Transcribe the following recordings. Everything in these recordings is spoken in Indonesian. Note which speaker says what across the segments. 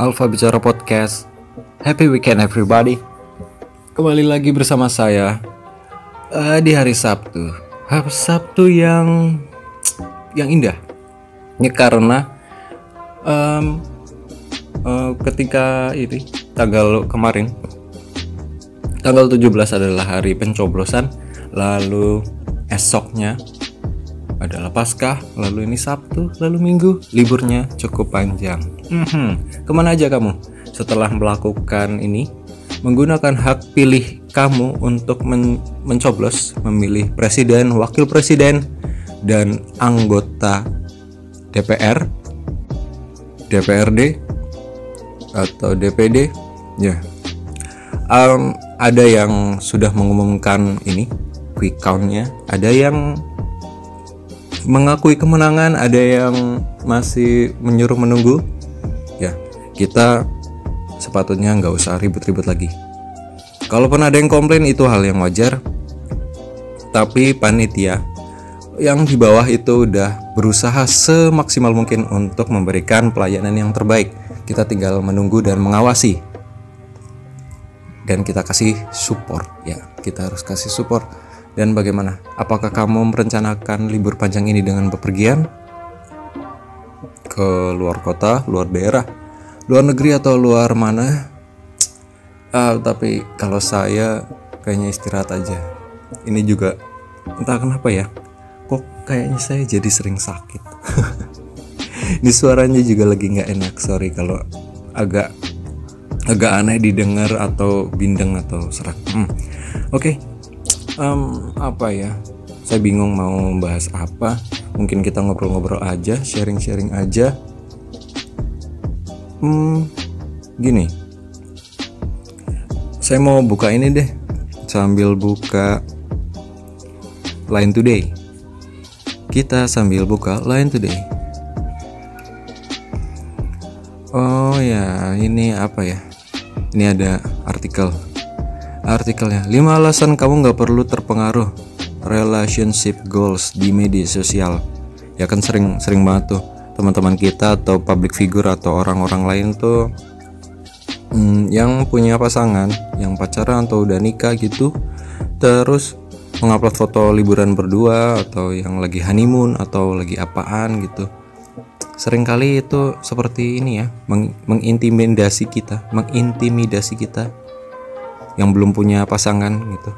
Speaker 1: Alfa Bicara Podcast. Happy weekend everybody. Kembali lagi bersama saya uh, di hari Sabtu. Hari Sabtu yang yang indah. Ya karena um, uh, ketika ini tanggal kemarin tanggal 17 adalah hari pencoblosan lalu esoknya adalah Paskah, lalu ini Sabtu, lalu Minggu, liburnya cukup panjang. Hmm, ke mana aja kamu setelah melakukan ini? Menggunakan hak pilih kamu untuk men mencoblos memilih presiden, wakil presiden, dan anggota DPR, DPRD, atau DPD, ya. Um, ada yang sudah mengumumkan ini quick countnya, ada yang mengakui kemenangan, ada yang masih menyuruh menunggu. Kita sepatutnya nggak usah ribut-ribut lagi. Kalaupun ada yang komplain itu hal yang wajar. Tapi panitia yang di bawah itu udah berusaha semaksimal mungkin untuk memberikan pelayanan yang terbaik. Kita tinggal menunggu dan mengawasi. Dan kita kasih support ya, kita harus kasih support dan bagaimana? Apakah kamu merencanakan libur panjang ini dengan bepergian ke luar kota, luar daerah, luar negeri atau luar mana? Uh, tapi kalau saya kayaknya istirahat aja. Ini juga entah kenapa ya. Kok kayaknya saya jadi sering sakit. Ini suaranya juga lagi nggak enak. Sorry kalau agak agak aneh didengar atau bindeng atau serak. Hmm. Oke, okay um, apa ya saya bingung mau bahas apa mungkin kita ngobrol-ngobrol aja sharing-sharing aja hmm gini. Saya mau buka ini deh sambil buka Line Today. Kita sambil buka Line Today. Oh ya ini apa ya? Ini ada artikel. Artikelnya 5 alasan kamu nggak perlu terpengaruh relationship goals di media sosial. Ya kan sering sering banget tuh teman-teman kita atau public figure atau orang-orang lain tuh hmm, yang punya pasangan yang pacaran atau udah nikah gitu terus mengupload foto liburan berdua atau yang lagi honeymoon atau lagi apaan gitu. Seringkali itu seperti ini ya meng mengintimidasi kita mengintimidasi kita yang belum punya pasangan gitu.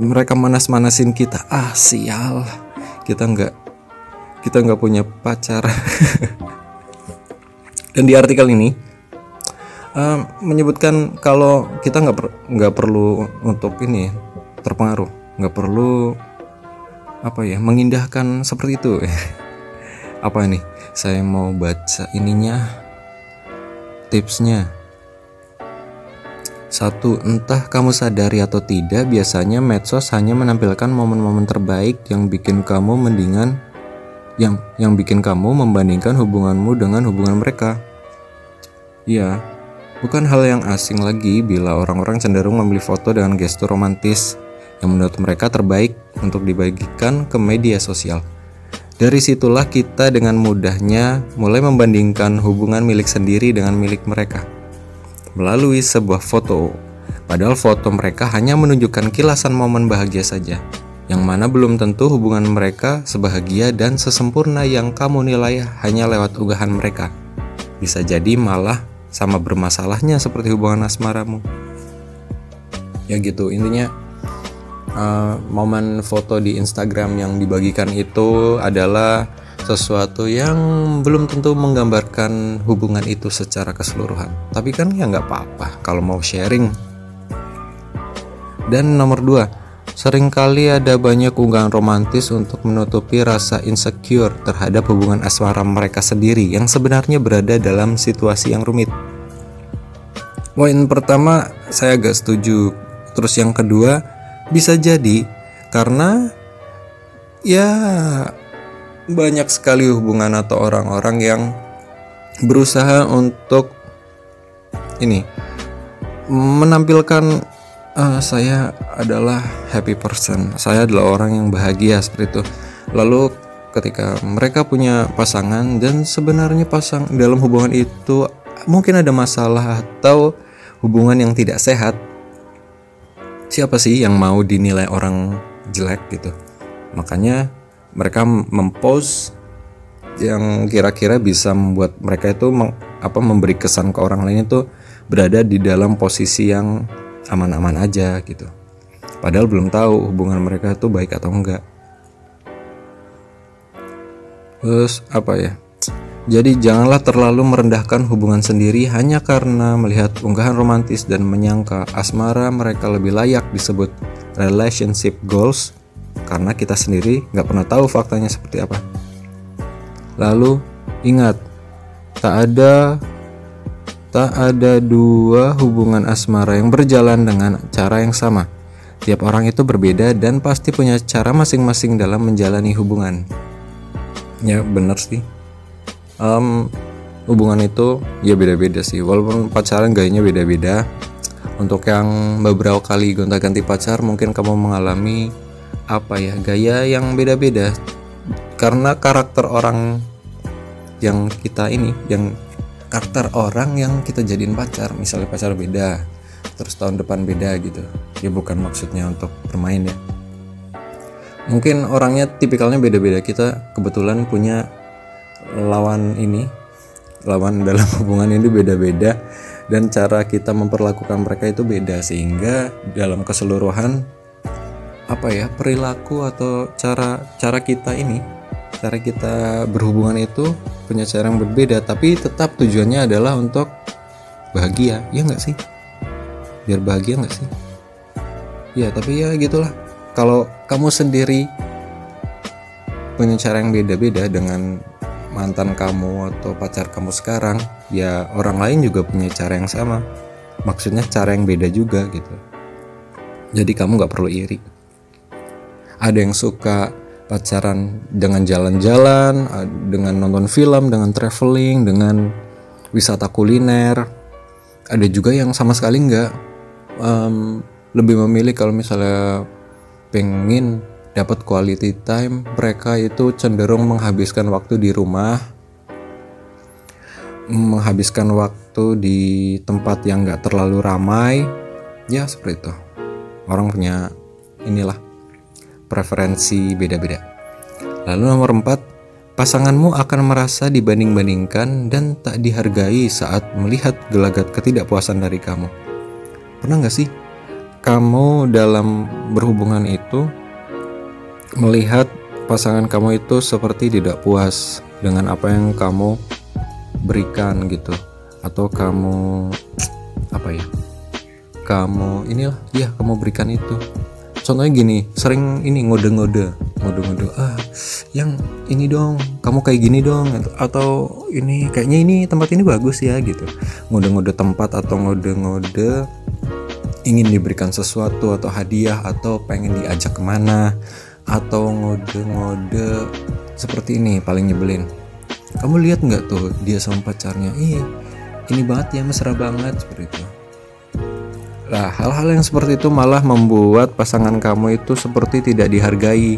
Speaker 1: Mereka manas-manasin kita ah sial. Kita nggak kita nggak punya pacar. Dan di artikel ini uh, menyebutkan kalau kita nggak nggak perlu untuk ini terpengaruh. Nggak perlu apa ya mengindahkan seperti itu. Apa ini? Saya mau baca ininya tipsnya. Satu, entah kamu sadari atau tidak, biasanya medsos hanya menampilkan momen-momen terbaik yang bikin kamu mendingan yang yang bikin kamu membandingkan hubunganmu dengan hubungan mereka. Ya, bukan hal yang asing lagi bila orang-orang cenderung memilih foto dengan gestur romantis yang menurut mereka terbaik untuk dibagikan ke media sosial. Dari situlah kita dengan mudahnya mulai membandingkan hubungan milik sendiri dengan milik mereka melalui sebuah foto. Padahal foto mereka hanya menunjukkan kilasan momen bahagia saja, yang mana belum tentu hubungan mereka sebahagia dan sesempurna yang kamu nilai hanya lewat unggahan mereka. Bisa jadi malah sama bermasalahnya seperti hubungan asmaramu. Ya gitu, intinya uh, momen foto di Instagram yang dibagikan itu adalah sesuatu yang belum tentu menggambarkan hubungan itu secara keseluruhan. Tapi kan ya nggak apa-apa kalau mau sharing. Dan nomor dua, sering kali ada banyak unggahan romantis untuk menutupi rasa insecure terhadap hubungan asmara mereka sendiri yang sebenarnya berada dalam situasi yang rumit. Poin pertama saya agak setuju. Terus yang kedua bisa jadi karena ya banyak sekali hubungan atau orang-orang yang berusaha untuk ini menampilkan uh, saya adalah happy person, saya adalah orang yang bahagia seperti itu. Lalu ketika mereka punya pasangan dan sebenarnya pasang dalam hubungan itu mungkin ada masalah atau hubungan yang tidak sehat siapa sih yang mau dinilai orang jelek gitu makanya mereka mempost yang kira-kira bisa membuat mereka itu meng, apa memberi kesan ke orang lain itu berada di dalam posisi yang aman-aman aja gitu. Padahal belum tahu hubungan mereka itu baik atau enggak. Terus apa ya? Jadi janganlah terlalu merendahkan hubungan sendiri hanya karena melihat unggahan romantis dan menyangka asmara mereka lebih layak disebut relationship goals karena kita sendiri nggak pernah tahu faktanya seperti apa. Lalu ingat, tak ada tak ada dua hubungan asmara yang berjalan dengan cara yang sama. Tiap orang itu berbeda dan pasti punya cara masing-masing dalam menjalani hubungan. Ya benar sih um, hubungan itu ya beda-beda sih walaupun pacaran gayanya beda-beda untuk yang beberapa kali gonta-ganti pacar mungkin kamu mengalami apa ya gaya yang beda-beda karena karakter orang yang kita ini yang karakter orang yang kita jadiin pacar. Misalnya pacar beda terus tahun depan beda gitu. Ya bukan maksudnya untuk bermain ya. Mungkin orangnya tipikalnya beda-beda. Kita kebetulan punya lawan ini lawan dalam hubungan ini beda-beda dan cara kita memperlakukan mereka itu beda. Sehingga dalam keseluruhan apa ya perilaku atau cara cara kita ini cara kita berhubungan itu punya cara yang berbeda tapi tetap tujuannya adalah untuk bahagia ya nggak sih? Biar bahagia nggak sih? Ya tapi ya gitulah. Kalau kamu sendiri punya cara yang beda-beda dengan mantan kamu atau pacar kamu sekarang ya orang lain juga punya cara yang sama. Maksudnya cara yang beda juga gitu. Jadi kamu nggak perlu iri. Ada yang suka pacaran dengan jalan-jalan dengan nonton film dengan traveling dengan wisata kuliner ada juga yang sama sekali nggak um, lebih memilih kalau misalnya pengen dapat quality time, mereka itu cenderung menghabiskan waktu di rumah, menghabiskan waktu di tempat yang gak terlalu ramai, ya seperti itu. Orang punya inilah preferensi beda-beda. Lalu nomor 4, pasanganmu akan merasa dibanding-bandingkan dan tak dihargai saat melihat gelagat ketidakpuasan dari kamu. Pernah gak sih kamu dalam berhubungan itu melihat pasangan kamu itu seperti tidak puas dengan apa yang kamu berikan gitu atau kamu apa ya kamu inilah ya kamu berikan itu contohnya gini sering ini ngode-ngode ngode-ngode ah yang ini dong kamu kayak gini dong atau ini kayaknya ini tempat ini bagus ya gitu. Ngode-ngode tempat atau ngode-ngode ingin diberikan sesuatu atau hadiah atau pengen diajak ke mana atau ngode-ngode seperti ini paling nyebelin. Kamu lihat nggak tuh dia sama pacarnya ih ini banget ya mesra banget seperti itu Nah, hal-hal yang seperti itu malah membuat pasangan kamu itu seperti tidak dihargai.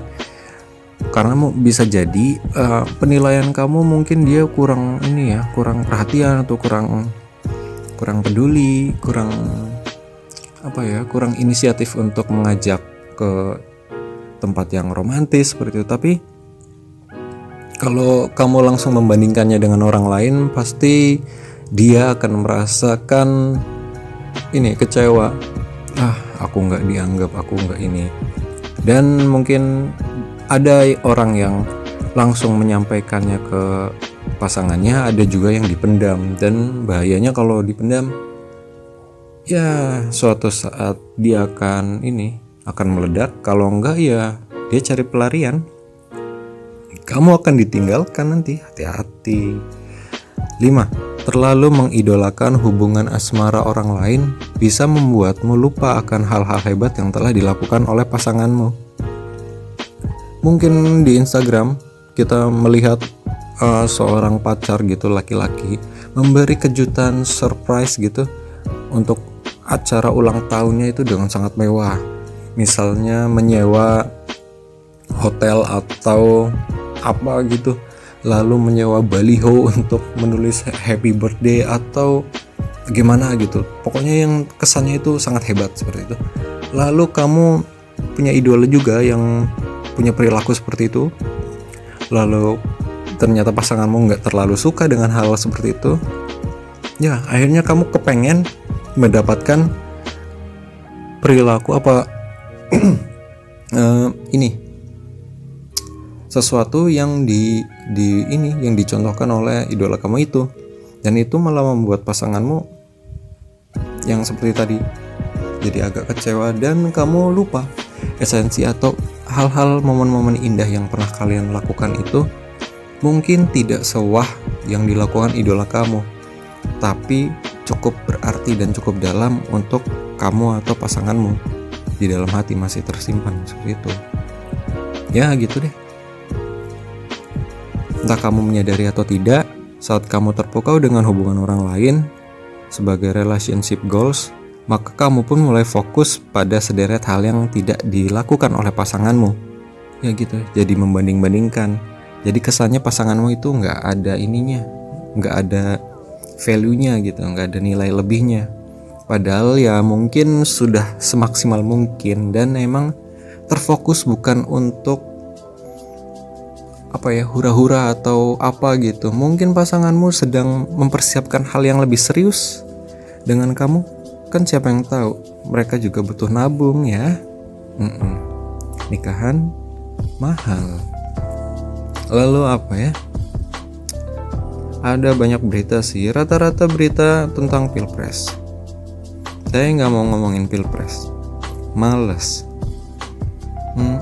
Speaker 1: Karena bisa jadi uh, penilaian kamu mungkin dia kurang ini ya, kurang perhatian atau kurang kurang peduli, kurang apa ya, kurang inisiatif untuk mengajak ke tempat yang romantis seperti itu tapi kalau kamu langsung membandingkannya dengan orang lain pasti dia akan merasakan ini kecewa. Ah aku nggak dianggap aku nggak ini. Dan mungkin ada orang yang langsung menyampaikannya ke pasangannya ada juga yang dipendam. Dan bahayanya kalau dipendam ya suatu saat dia akan ini akan meledak. Kalau enggak ya dia cari pelarian. Kamu akan ditinggalkan nanti. Hati-hati. 5. Terlalu mengidolakan hubungan asmara orang lain bisa membuatmu lupa akan hal-hal hebat yang telah dilakukan oleh pasanganmu. Mungkin di Instagram kita melihat uh, seorang pacar gitu laki-laki memberi kejutan surprise gitu untuk acara ulang tahunnya itu dengan sangat mewah misalnya menyewa hotel atau apa gitu lalu menyewa baliho untuk menulis happy birthday atau gimana gitu. Pokoknya yang kesannya itu sangat hebat seperti itu. Lalu kamu punya idola juga yang punya perilaku seperti itu. Lalu ternyata pasanganmu nggak terlalu suka dengan hal seperti itu. Ya akhirnya kamu kepengen mendapatkan perilaku apa? Uh, ini sesuatu yang di di ini yang dicontohkan oleh idola kamu itu. Dan itu malah membuat pasanganmu yang seperti tadi jadi agak kecewa dan kamu lupa esensi atau hal-hal momen-momen indah yang pernah kalian lakukan itu mungkin tidak sewah yang dilakukan idola kamu tapi cukup berarti dan cukup dalam untuk kamu atau pasanganmu. Di dalam hati masih tersimpan seperti itu. Ya gitu deh entah kamu menyadari atau tidak saat kamu terpukau dengan hubungan orang lain sebagai relationship goals maka kamu pun mulai fokus pada sederet hal yang tidak dilakukan oleh pasanganmu. Ya gitu jadi membanding-bandingkan. Jadi kesannya pasanganmu itu nggak ada ininya nggak ada value-nya gitu nggak ada nilai lebihnya. Padahal ya mungkin sudah semaksimal mungkin dan emang terfokus bukan untuk apa ya hura-hura atau apa gitu. Mungkin pasanganmu sedang mempersiapkan hal yang lebih serius dengan kamu. Kan siapa yang tahu mereka juga butuh nabung ya. Mm-mm. nikahan mahal. Lalu apa ya? Ada banyak berita sih. Rata-rata berita tentang pilpres. Saya nggak mau ngomongin pilpres. Males. Hmm.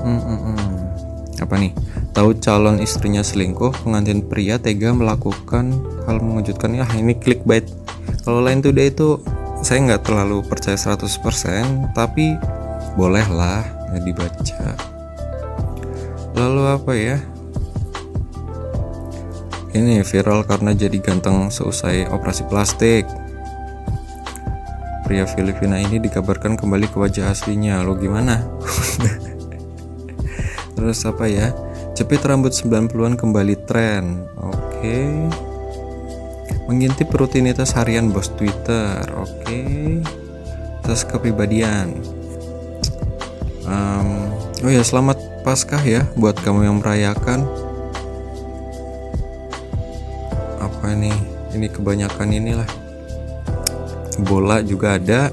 Speaker 1: apa nih tahu calon istrinya selingkuh pengantin pria tega melakukan hal mengejutkan ya ini clickbait kalau lain today itu saya nggak terlalu percaya 100% tapi bolehlah ya dibaca lalu apa ya ini viral karena jadi ganteng seusai operasi plastik. Pria Filipina ini dikabarkan kembali ke wajah aslinya. Lo gimana? Terus apa ya? Cepit rambut 90-an kembali tren. Oke. Okay. Mengintip rutinitas harian bos Twitter. Oke. Okay. Terus kepribadian. Um, oh ya, selamat Paskah ya buat kamu yang merayakan apa nih ini kebanyakan inilah bola juga ada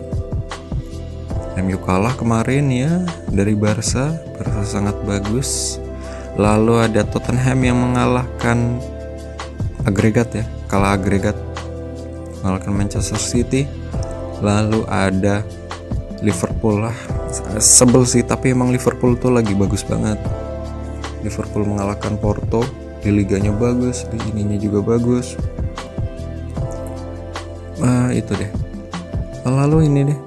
Speaker 1: MU kalah kemarin ya dari Barca Barca sangat bagus lalu ada Tottenham yang mengalahkan agregat ya kalah agregat. Mengalahkan Manchester City. Lalu ada Liverpool lah. Sebel sih tapi emang Liverpool tuh lagi bagus banget. Liverpool mengalahkan Porto di liganya bagus di ininya juga bagus. Ah itu deh. Lalu ini deh.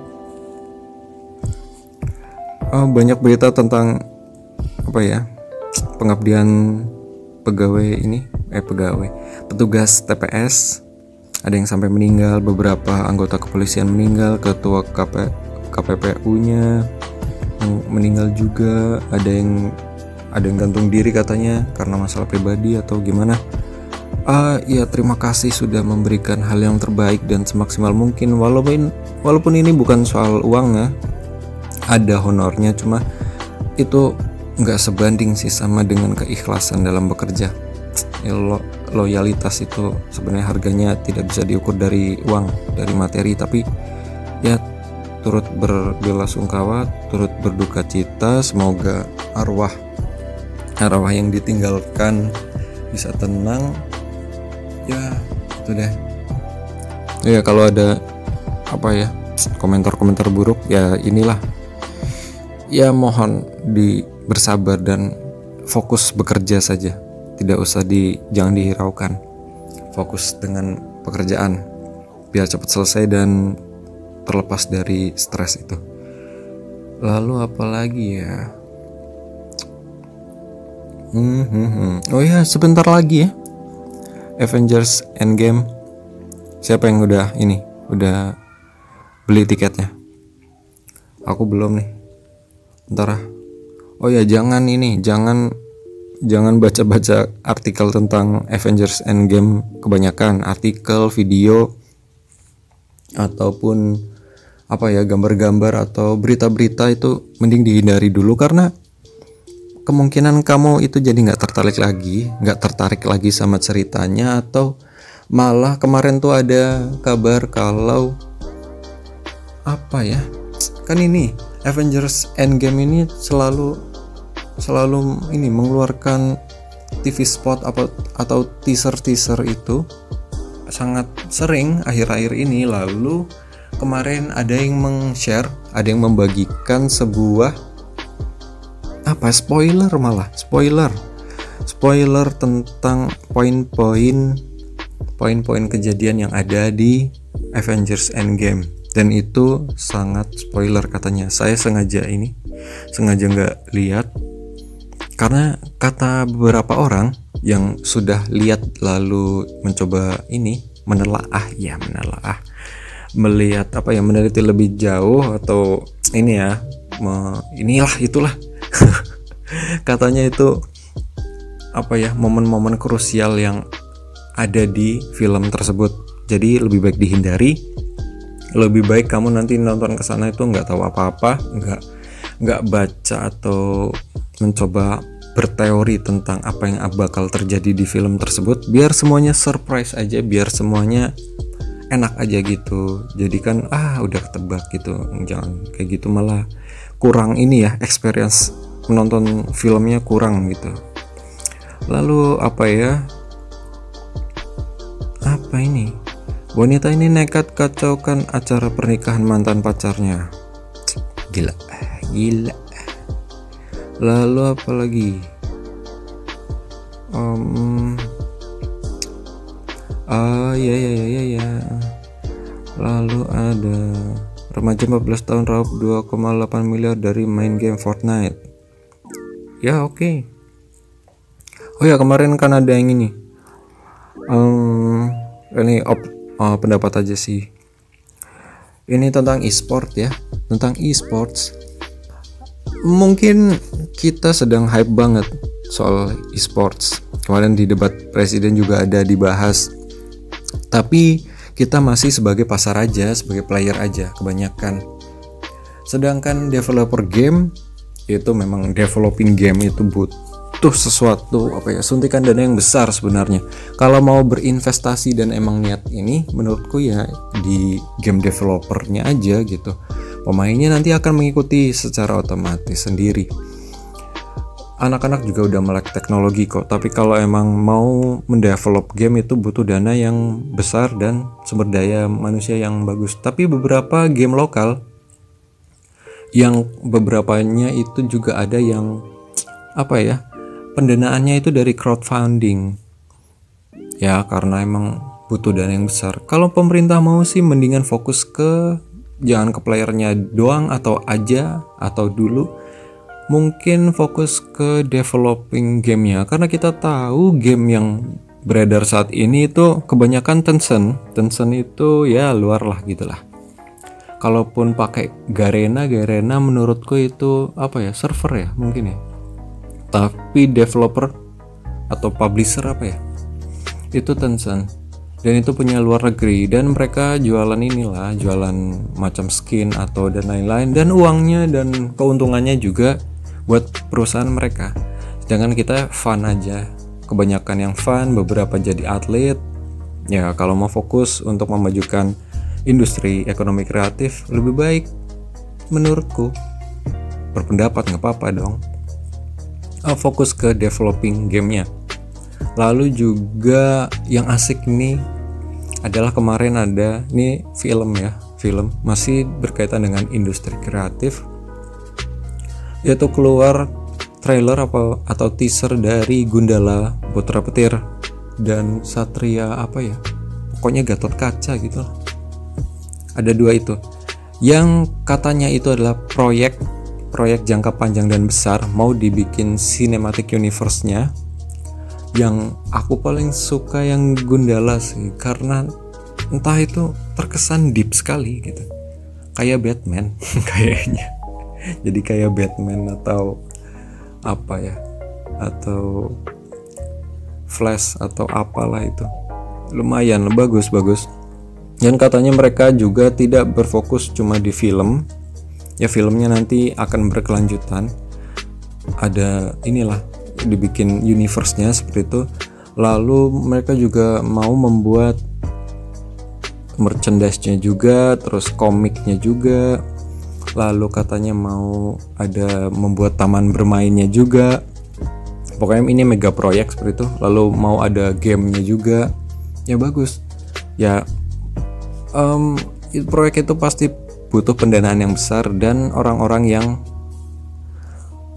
Speaker 1: Oh, banyak berita tentang apa ya pengabdian pegawai ini eh pegawai petugas TPS ada yang sampai meninggal beberapa anggota kepolisian meninggal ketua KP, KPPU-nya yang meninggal juga ada yang ada yang gantung diri katanya karena masalah pribadi atau gimana. Uh, ya terima kasih sudah memberikan hal yang terbaik dan semaksimal mungkin. Walaupun walaupun ini bukan soal uang ya ada honornya cuma itu nggak sebanding sih sama dengan keikhlasan dalam bekerja. Ya, lo, loyalitas itu sebenarnya harganya tidak bisa diukur dari uang dari materi tapi ya turut berbelasungkawa turut berduka cita semoga arwah arwah yang ditinggalkan bisa tenang. Ya itu deh. Ya kalau ada apa ya komentar-komentar buruk ya inilah. Ya mohon di bersabar dan fokus bekerja saja tidak usah di jangan dihiraukan fokus dengan pekerjaan biar cepat selesai dan terlepas dari stres itu lalu apalagi ya Hmm, hmm, hmm. Oh ya, sebentar lagi ya. Avengers Endgame. Siapa yang udah ini? Udah beli tiketnya? Aku belum nih. Ntar ah. Oh ya, jangan ini, jangan jangan baca-baca artikel tentang Avengers Endgame kebanyakan. Artikel video ataupun apa ya gambar-gambar atau berita-berita itu mending dihindari dulu karena kemungkinan kamu itu jadi nggak tertarik lagi nggak tertarik lagi sama ceritanya atau malah kemarin tuh ada kabar kalau apa ya kan ini Avengers Endgame ini selalu selalu ini mengeluarkan TV spot apa atau teaser-teaser itu sangat sering akhir-akhir ini lalu kemarin ada yang meng-share, ada yang membagikan sebuah apa spoiler malah, spoiler. Spoiler tentang poin-poin poin-poin kejadian yang ada di Avengers Endgame dan itu sangat spoiler katanya. Saya sengaja ini sengaja nggak lihat. Karena kata beberapa orang yang sudah lihat lalu mencoba ini menelaah ya menelaah. Melihat apa ya meneliti lebih jauh atau ini ya me, inilah itulah. Katanya itu apa ya momen-momen krusial yang ada di film tersebut. Jadi lebih baik dihindari lebih baik kamu nanti nonton ke sana itu nggak tahu apa-apa nggak nggak baca atau mencoba berteori tentang apa yang bakal terjadi di film tersebut. Biar semuanya surprise aja biar semuanya enak aja gitu. Jadi kan ah udah ketebak gitu. Jangan kayak gitu malah kurang ini ya experience menonton filmnya kurang gitu. Lalu apa ya? Apa ini wanita ini nekat kacaukan acara pernikahan mantan pacarnya. Gila gila. Lalu apa lagi? Um, ah ya ya ya ya ya. Lalu ada remaja 14 tahun raup 2,8 miliar dari main game Fortnite. Ya oke. Okay. oh ya kemarin kan ada yang ini. Um, ini op, uh, pendapat aja sih. Ini tentang e-sport ya tentang e-sports. Mungkin kita sedang hype banget soal e-sports. Kemarin di debat presiden juga ada dibahas. Tapi kita masih sebagai pasar aja, sebagai player aja kebanyakan. Sedangkan developer game itu memang developing game itu butuh sesuatu apa ya suntikan dana yang besar sebenarnya. Kalau mau berinvestasi dan emang niat ini, menurutku ya di game developernya aja gitu. Pemainnya nanti akan mengikuti secara otomatis sendiri anak-anak juga udah melek teknologi kok tapi kalau emang mau mendevelop game itu butuh dana yang besar dan sumber daya manusia yang bagus tapi beberapa game lokal yang beberapanya itu juga ada yang apa ya pendanaannya itu dari crowdfunding. Ya karena emang butuh dana yang besar. Kalau pemerintah mau sih mendingan fokus ke jangan ke playernya doang atau aja atau dulu. Mungkin fokus ke developing gamenya. Karena kita tahu game yang beredar saat ini itu kebanyakan Tencent. Tencent itu ya luar lah gitulah kalaupun pakai Garena Garena menurutku itu apa ya server ya mungkin ya tapi developer atau publisher apa ya? Itu Tencent. Dan itu punya luar negeri. Dan mereka jualan inilah jualan macam skin atau dan lain-lain. Dan uangnya dan keuntungannya juga buat perusahaan mereka. Sedangkan kita fun aja. Kebanyakan yang fun beberapa jadi atlet. Ya kalau mau fokus untuk memajukan industri ekonomi kreatif lebih baik menurutku. Berpendapat nggak apa-apa dong oh, fokus ke developing gamenya. Lalu juga yang asik nih adalah kemarin ada nih film ya film masih berkaitan dengan industri kreatif yaitu keluar trailer apa atau teaser dari Gundala Putra Petir dan Satria apa ya pokoknya Gatot Kaca gitu ada dua itu. Yang katanya itu adalah proyek proyek jangka panjang dan besar mau dibikin cinematic universe-nya yang aku paling suka yang Gundala sih karena entah itu terkesan deep sekali gitu. Kayak Batman kayaknya. Jadi kayak Batman atau apa ya atau flash atau apalah itu. Lumayan bagus bagus dan katanya mereka juga tidak berfokus cuma di film ya filmnya nanti akan berkelanjutan. Ada inilah dibikin universe-nya seperti itu. Lalu mereka juga mau membuat merchandise-nya juga terus komiknya juga. Lalu katanya mau ada membuat taman bermainnya juga. Pokoknya ini mega proyek seperti itu. Lalu mau ada gamenya juga. Ya bagus. Ya um, proyek itu pasti butuh pendanaan yang besar dan orang-orang yang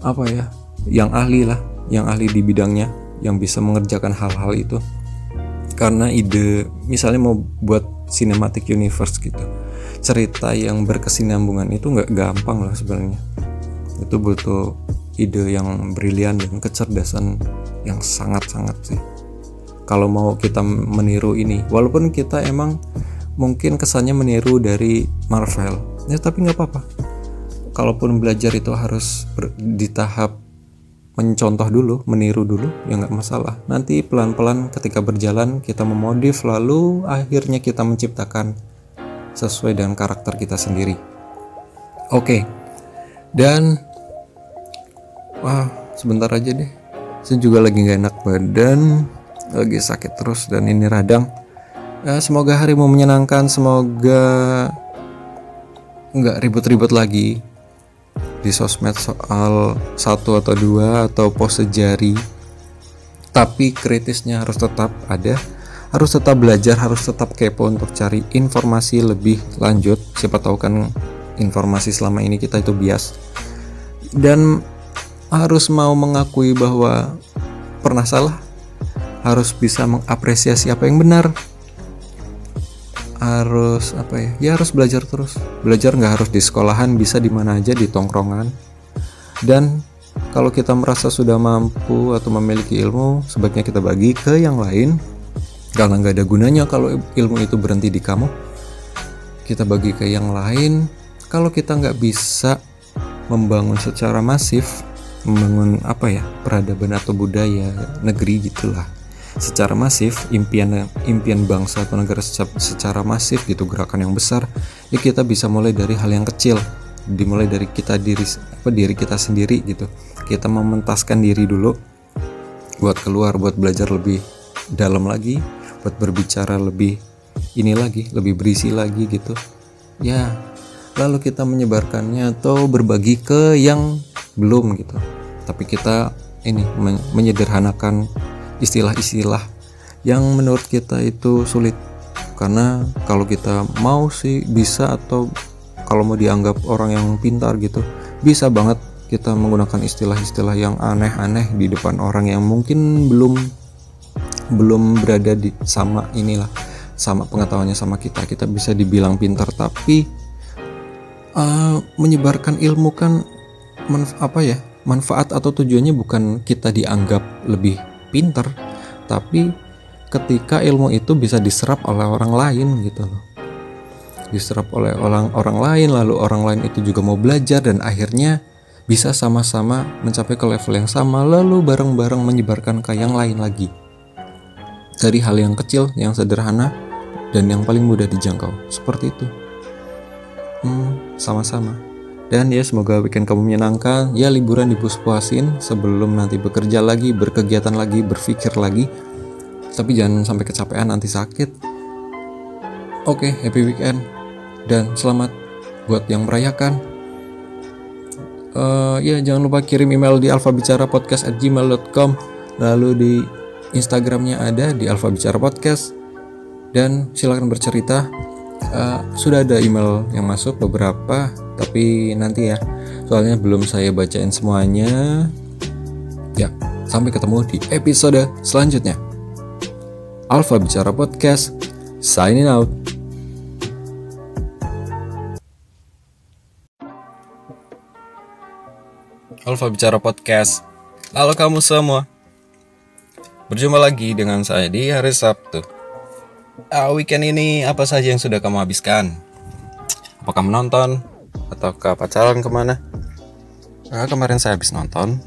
Speaker 1: apa ya yang ahli lah yang ahli di bidangnya yang bisa mengerjakan hal-hal itu. Karena ide misalnya mau buat cinematic universe gitu cerita yang berkesinambungan itu nggak gampang lah sebenarnya. Itu butuh ide yang brilian dan kecerdasan yang sangat-sangat sih. Kalau mau kita meniru ini walaupun kita emang mungkin kesannya meniru dari Marvel. Ya tapi nggak apa-apa. Kalaupun belajar itu harus ber, di tahap mencontoh dulu, meniru dulu, ya nggak masalah. Nanti pelan-pelan ketika berjalan kita memodif, lalu akhirnya kita menciptakan sesuai dengan karakter kita sendiri. Oke, dan wah sebentar aja deh. Saya juga lagi gak enak badan lagi sakit terus dan ini radang ya, semoga harimu menyenangkan semoga nggak ribut-ribut lagi di sosmed soal satu atau dua atau pose jari. Tapi kritisnya harus tetap ada harus tetap belajar harus tetap kepo untuk cari informasi lebih lanjut. Siapa tahu kan informasi selama ini kita itu bias. Dan harus mau mengakui bahwa pernah salah harus bisa mengapresiasi apa yang benar harus apa ya ya harus belajar terus. Belajar nggak harus di sekolahan bisa di mana aja di tongkrongan. Dan kalau kita merasa sudah mampu atau memiliki ilmu sebaiknya kita bagi ke yang lain. Karena nggak ada gunanya kalau ilmu itu berhenti di kamu. Kita bagi ke yang lain. Kalau kita nggak bisa membangun secara masif membangun apa ya peradaban atau budaya negeri gitulah secara masif impian impian bangsa atau negara secara, secara masif gitu gerakan yang besar ya kita bisa mulai dari hal yang kecil. Dimulai dari kita diri apa diri kita sendiri gitu. Kita mementaskan diri dulu buat keluar buat belajar lebih dalam lagi buat berbicara lebih ini lagi lebih berisi lagi gitu. Ya lalu kita menyebarkannya atau berbagi ke yang belum gitu. Tapi kita ini menyederhanakan istilah-istilah yang menurut kita itu sulit. Karena kalau kita mau sih bisa atau kalau mau dianggap orang yang pintar gitu bisa banget kita menggunakan istilah-istilah yang aneh-aneh di depan orang yang mungkin belum belum berada di sama inilah sama pengetahuannya sama kita. Kita bisa dibilang pintar tapi uh, menyebarkan ilmu kan apa ya manfaat atau tujuannya bukan kita dianggap lebih pinter tapi ketika ilmu itu bisa diserap oleh orang lain gitu loh. Diserap oleh orang orang lain lalu orang lain itu juga mau belajar dan akhirnya bisa sama-sama mencapai ke level yang sama lalu bareng-bareng menyebarkan ke yang lain lagi. Dari hal yang kecil yang sederhana dan yang paling mudah dijangkau. Seperti itu. Hmm, sama-sama dan ya semoga weekend kamu menyenangkan. Ya liburan dipuas-puasin sebelum nanti bekerja lagi, berkegiatan lagi, berpikir lagi. Tapi jangan sampai kecapean nanti sakit. Oke, happy weekend dan selamat buat yang merayakan. Uh, ya jangan lupa kirim email di alfabicarapodcast@gmail.com lalu di Instagramnya ada di alfabicara podcast dan silakan bercerita uh, sudah ada email yang masuk beberapa tapi nanti ya soalnya belum saya bacain semuanya. Ya sampai ketemu di episode selanjutnya. Alfa Bicara Podcast signing out. Alfa Bicara Podcast Halo kamu semua. Berjumpa lagi dengan saya di hari Sabtu. Uh, weekend ini apa saja yang sudah kamu habiskan? Apakah menonton atau ke pacaran ke mana? Nah, kemarin saya habis nonton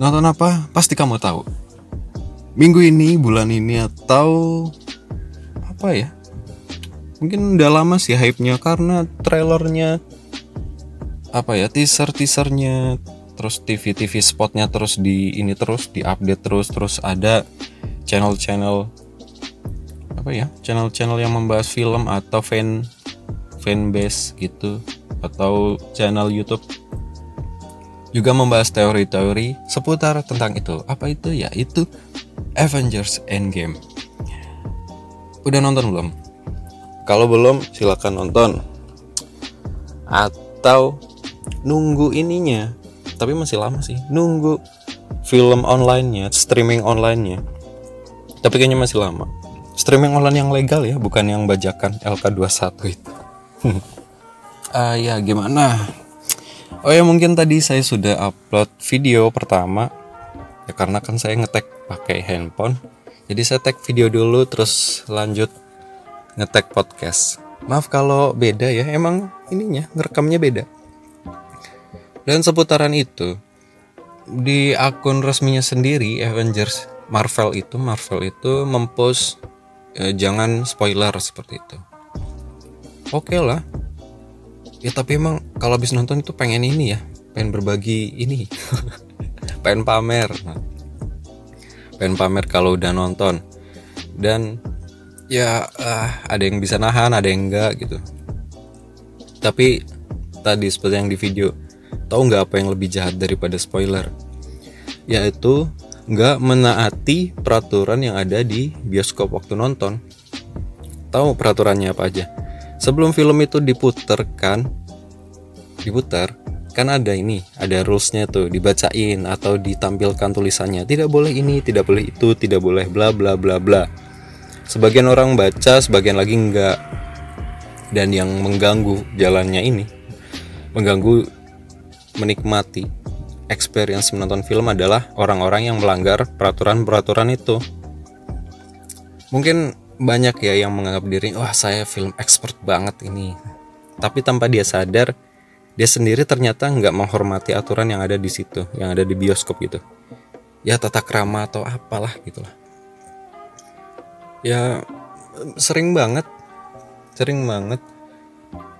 Speaker 1: Nonton apa? Pasti kamu tahu. Minggu ini, bulan ini atau apa ya? Mungkin udah lama sih hype-nya karena trailernya apa ya teaser teasernya terus TV TV spotnya terus di ini terus di update terus terus ada channel channel apa ya channel channel yang membahas film atau fan fan base gitu atau channel YouTube juga membahas teori-teori seputar tentang itu. Apa itu? Ya, itu Avengers Endgame. Udah nonton belum? Kalau belum, silakan nonton. Atau nunggu ininya. Tapi masih lama sih. Nunggu film online-nya, streaming online-nya. Tapi kayaknya masih lama. Streaming online yang legal ya, bukan yang bajakan LK21 itu. Uh, ya gimana? Oh ya mungkin tadi saya sudah upload video pertama. Ya karena kan saya ngetek pakai handphone. Jadi saya tag video dulu terus lanjut ngetek podcast. Maaf kalau beda ya emang ininya ngerekamnya beda. Dan seputaran itu di akun resminya sendiri Avengers Marvel itu Marvel itu mempost eh, jangan spoiler seperti itu oke okay lah. Ya tapi emang kalau habis nonton itu pengen ini ya pengen berbagi ini. Pengen pamer. Pengen pamer kalau udah nonton. Dan ya uh, ada yang bisa nahan ada yang enggak gitu. Tapi tadi seperti yang di video tahu nggak apa yang lebih jahat daripada spoiler? Yaitu nggak menaati peraturan yang ada di bioskop waktu nonton. Tahu peraturannya apa aja sebelum film itu diputarkan diputar kan ada ini ada rulesnya tuh dibacain atau ditampilkan tulisannya. Tidak boleh ini tidak boleh itu tidak boleh bla bla bla bla. Sebagian orang baca sebagian lagi enggak. Dan yang mengganggu jalannya ini mengganggu menikmati experience menonton film adalah orang-orang yang melanggar peraturan-peraturan itu. Mungkin banyak ya yang menganggap diri wah saya film expert banget ini. Tapi tanpa dia sadar dia sendiri ternyata nggak menghormati aturan yang ada di situ yang ada di bioskop gitu. Ya tata krama atau apalah gitulah. Ya sering banget sering banget.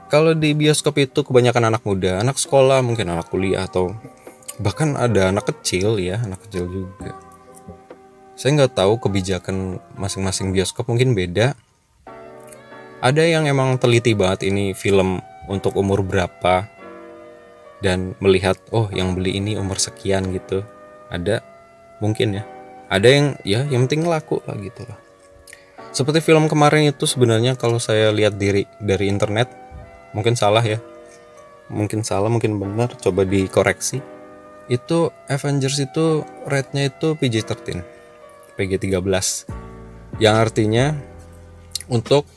Speaker 1: Kalau di bioskop itu kebanyakan anak muda anak sekolah mungkin anak kuliah atau bahkan ada anak kecil ya anak kecil juga saya nggak tahu kebijakan masing-masing bioskop mungkin beda. Ada yang emang teliti banget ini film untuk umur berapa dan melihat oh yang beli ini umur sekian gitu. Ada mungkin ya. Ada yang ya yang penting laku lah gitu lah. Seperti film kemarin itu sebenarnya kalau saya lihat diri dari internet mungkin salah ya. Mungkin salah mungkin benar coba dikoreksi. Itu Avengers itu rate-nya itu PG-13 PG13 yang artinya untuk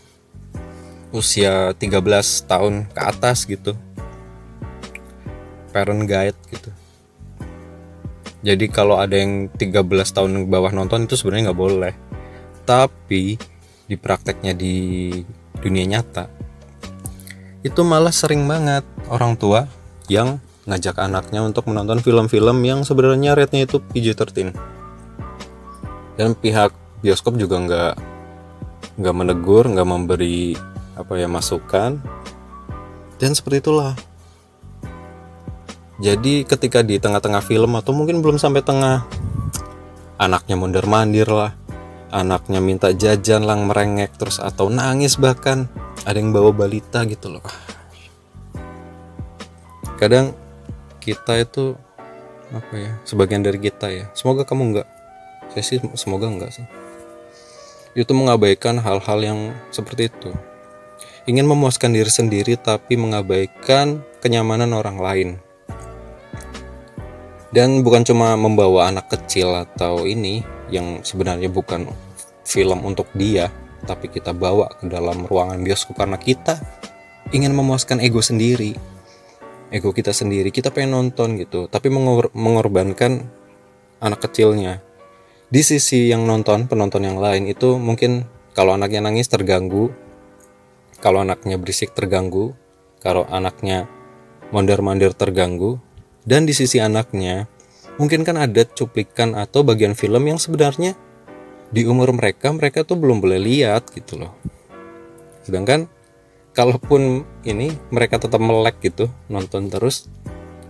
Speaker 1: usia 13 tahun ke atas gitu. Parent guide gitu. Jadi kalau ada yang 13 tahun ke bawah nonton itu sebenarnya nggak boleh. Tapi di prakteknya di dunia nyata itu malah sering banget orang tua yang ngajak anaknya untuk menonton film-film yang sebenarnya rate-nya itu PG-13 dan pihak bioskop juga nggak nggak menegur nggak memberi apa ya masukan. Dan seperti itulah. Jadi ketika di tengah-tengah film atau mungkin belum sampai tengah anaknya mondar mandir lah. Anaknya minta jajan lang merengek terus atau nangis bahkan. Ada yang bawa balita gitu loh. Kadang kita itu apa ya sebagian dari kita ya. Semoga kamu nggak saya sih semoga enggak sih. Itu mengabaikan hal-hal yang seperti itu. Ingin memuaskan diri sendiri tapi mengabaikan kenyamanan orang lain. Dan bukan cuma membawa anak kecil atau ini yang sebenarnya bukan film untuk dia tapi kita bawa ke dalam ruangan bioskop karena kita ingin memuaskan ego sendiri. Ego kita sendiri kita pengen nonton gitu tapi mengor mengorbankan anak kecilnya di sisi yang nonton penonton yang lain itu mungkin kalau anaknya nangis terganggu kalau anaknya berisik terganggu kalau anaknya mondar-mandir terganggu dan di sisi anaknya mungkin kan ada cuplikan atau bagian film yang sebenarnya di umur mereka mereka tuh belum boleh lihat gitu loh. Sedangkan kalaupun ini mereka tetap melek gitu nonton terus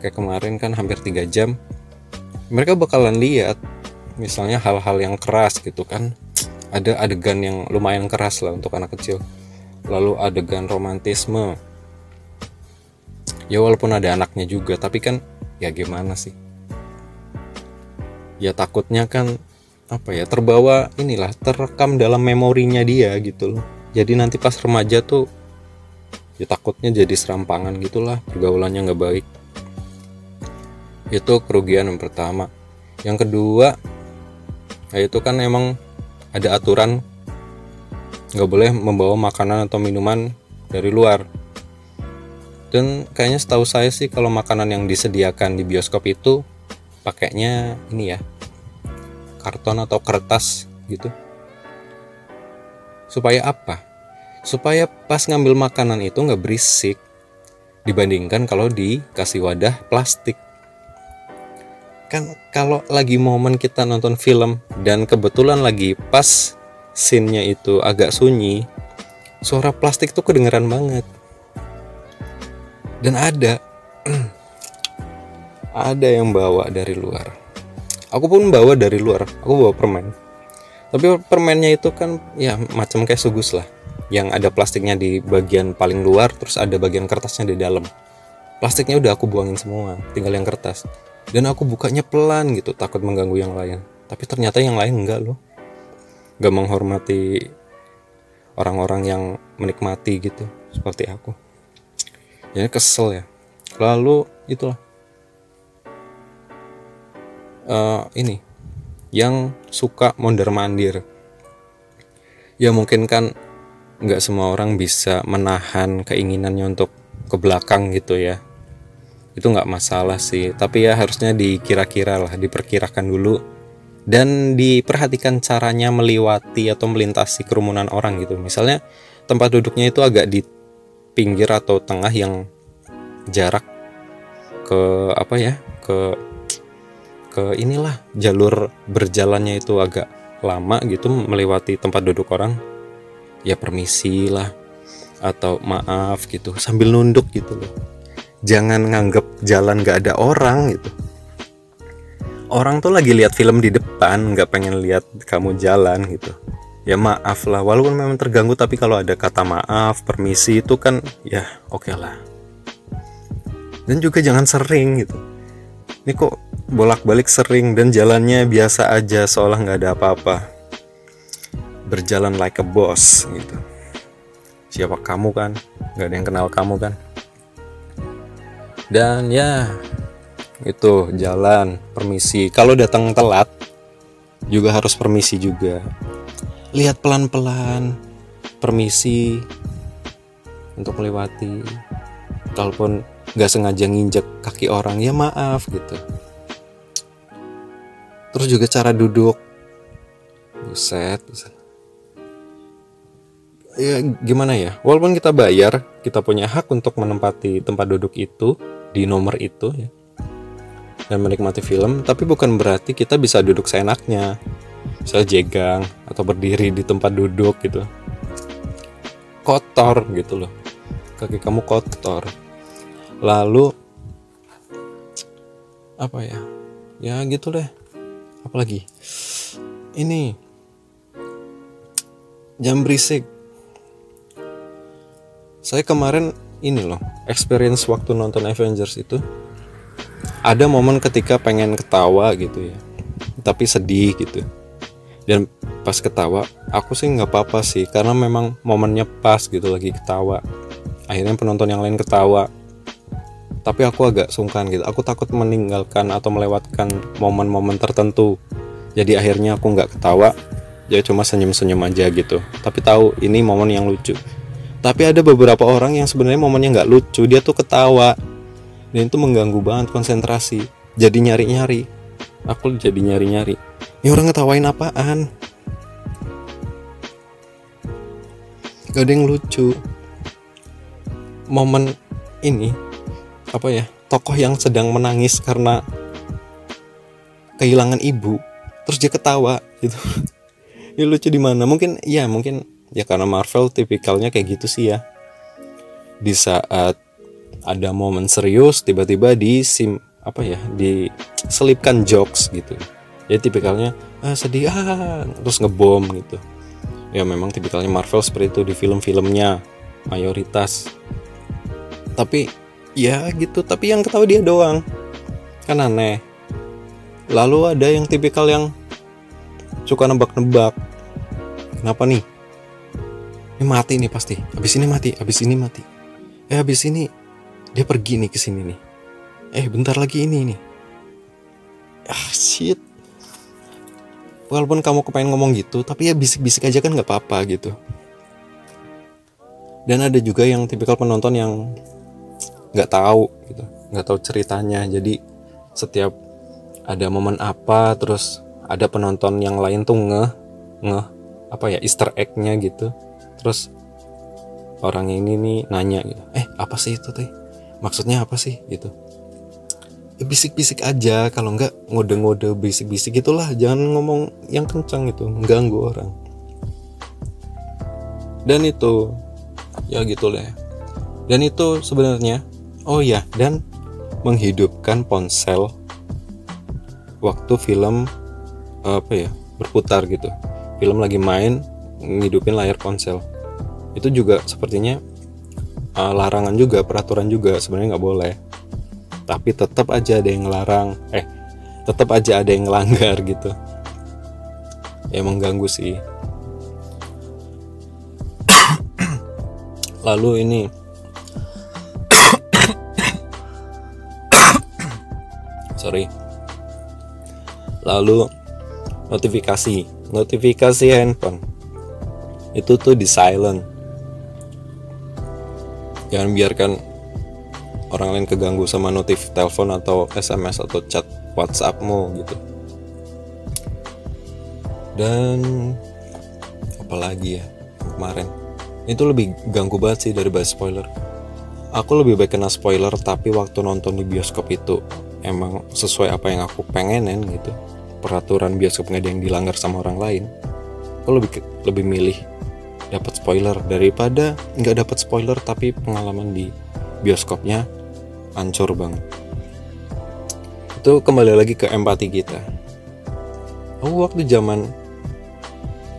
Speaker 1: kayak kemarin kan hampir tiga jam mereka bakalan lihat misalnya hal-hal yang keras gitu kan. Ada adegan yang lumayan keras lah untuk anak kecil. Lalu adegan romantisme. Ya walaupun ada anaknya juga tapi kan ya gimana sih? Ya takutnya kan apa ya terbawa inilah terekam dalam memorinya dia gitu loh. Jadi nanti pas remaja tuh ya takutnya jadi serampangan gitulah pergaulannya nggak baik. Itu kerugian yang pertama. Yang kedua ya itu kan emang ada aturan. Nggak boleh membawa makanan atau minuman dari luar. Dan kayaknya setahu saya sih kalau makanan yang disediakan di bioskop itu pakainya ini ya karton atau kertas gitu. Supaya apa? Supaya pas ngambil makanan itu nggak berisik dibandingkan kalau dikasih wadah plastik kan kalau lagi momen kita nonton film dan kebetulan lagi pas scene-nya itu agak sunyi suara plastik tuh kedengeran banget. Dan ada ada yang bawa dari luar. Aku pun bawa dari luar aku bawa permen. Tapi permennya itu kan ya macam kayak sugus lah. Yang ada plastiknya di bagian paling luar terus ada bagian kertasnya di dalam. Plastiknya udah aku buangin semua tinggal yang kertas dan aku bukanya pelan gitu takut mengganggu yang lain. Tapi ternyata yang lain enggak loh. Gak menghormati orang-orang yang menikmati gitu seperti aku. Jadi kesel ya. Lalu itulah. Uh, ini. Yang suka mondar mandir ya mungkin kan nggak semua orang bisa menahan keinginannya untuk ke belakang gitu ya itu nggak masalah sih tapi ya harusnya dikira-kira lah diperkirakan dulu. Dan diperhatikan caranya melewati atau melintasi kerumunan orang gitu. Misalnya tempat duduknya itu agak di pinggir atau tengah yang jarak ke apa ya ke ke inilah jalur berjalannya itu agak lama gitu melewati tempat duduk orang. Ya permisi lah atau maaf gitu sambil nunduk gitu loh jangan nganggep jalan gak ada orang gitu. Orang tuh lagi lihat film di depan nggak pengen lihat kamu jalan gitu. Ya maaf lah walaupun memang terganggu tapi kalau ada kata maaf permisi itu kan ya oke okay lah. Dan juga jangan sering gitu. Ini kok bolak-balik sering dan jalannya biasa aja seolah nggak ada apa-apa. Berjalan like a boss gitu. Siapa kamu kan? Nggak ada yang kenal kamu kan dan ya itu jalan permisi. Kalau datang telat juga harus permisi juga. Lihat pelan-pelan permisi untuk melewati. Kalaupun nggak sengaja nginjek kaki orang ya maaf gitu. Terus juga cara duduk. Buset, buset. Ya gimana ya? Walaupun kita bayar kita punya hak untuk menempati tempat duduk itu di nomor itu ya dan menikmati film. Tapi bukan berarti kita bisa duduk seenaknya bisa jegang atau berdiri di tempat duduk gitu. Kotor gitu loh. Kaki kamu kotor. Lalu apa ya? Ya gitu deh. Apalagi ini jam berisik. Saya kemarin ini loh experience waktu nonton Avengers itu. Ada momen ketika pengen ketawa gitu ya tapi sedih gitu. Dan pas ketawa aku sih nggak apa-apa sih karena memang momennya pas gitu lagi ketawa. Akhirnya penonton yang lain ketawa. Tapi aku agak sungkan gitu aku takut meninggalkan atau melewatkan momen-momen tertentu. Jadi akhirnya aku nggak ketawa ya cuma senyum-senyum aja gitu. Tapi tahu ini momen yang lucu tapi ada beberapa orang yang sebenarnya momennya nggak lucu. Dia tuh ketawa. Dan itu mengganggu banget konsentrasi. Jadi nyari-nyari. Aku jadi nyari-nyari. Ini orang ngetawain apaan? Gak ada yang lucu. Momen ini apa ya tokoh yang sedang menangis karena kehilangan ibu terus dia ketawa gitu. Ya lucu di mana? Mungkin ya mungkin ya karena Marvel tipikalnya kayak gitu sih ya. Di saat ada momen serius tiba-tiba di sim apa ya diselipkan jokes gitu. Ya tipikalnya ah, sedih ah terus ngebom gitu. Ya memang tipikalnya Marvel seperti itu di film-filmnya mayoritas. Tapi ya gitu tapi yang ketahui dia doang. Kan aneh. Lalu ada yang tipikal yang suka nebak-nebak. Kenapa nih ini mati nih pasti. Habis ini mati habis ini mati. Eh habis ini dia pergi nih ke sini nih. Eh bentar lagi ini nih. Ah shit. Walaupun kamu kepengen ngomong gitu tapi ya bisik-bisik aja kan nggak apa-apa gitu. Dan ada juga yang tipikal penonton yang nggak tahu gitu. Nggak tahu ceritanya. Jadi setiap ada momen apa terus ada penonton yang lain tuh ngeh ngeh apa ya Easter egg-nya gitu terus orang ini nih nanya gitu eh apa sih itu teh? Maksudnya apa sih? Gitu. Ya bisik-bisik aja kalau nggak ngode-ngode bisik-bisik itulah jangan ngomong yang kencang itu mengganggu orang. Dan itu ya gitu lah ya. dan itu sebenarnya oh ya dan menghidupkan ponsel waktu film apa ya berputar gitu. Film lagi main ngidupin layar ponsel itu juga sepertinya uh, larangan juga peraturan juga sebenarnya nggak boleh. Tapi tetap aja ada yang ngelarang eh tetap aja ada yang ngelanggar gitu. Ya mengganggu sih. Lalu ini. Sorry. Lalu notifikasi. Notifikasi handphone. Itu tuh di silent jangan biarkan orang lain keganggu sama notif telepon atau SMS atau chat WhatsAppmu gitu. Dan apalagi ya kemarin? Itu lebih ganggu banget sih dari bahas spoiler. Aku lebih baik kena spoiler tapi waktu nonton di bioskop itu emang sesuai apa yang aku pengenin gitu. Peraturan bioskop nggak ada yang dilanggar sama orang lain. Aku lebih lebih milih dapat spoiler. Daripada nggak dapat spoiler tapi pengalaman di bioskopnya hancur banget. Itu kembali lagi ke empati kita. Oh waktu zaman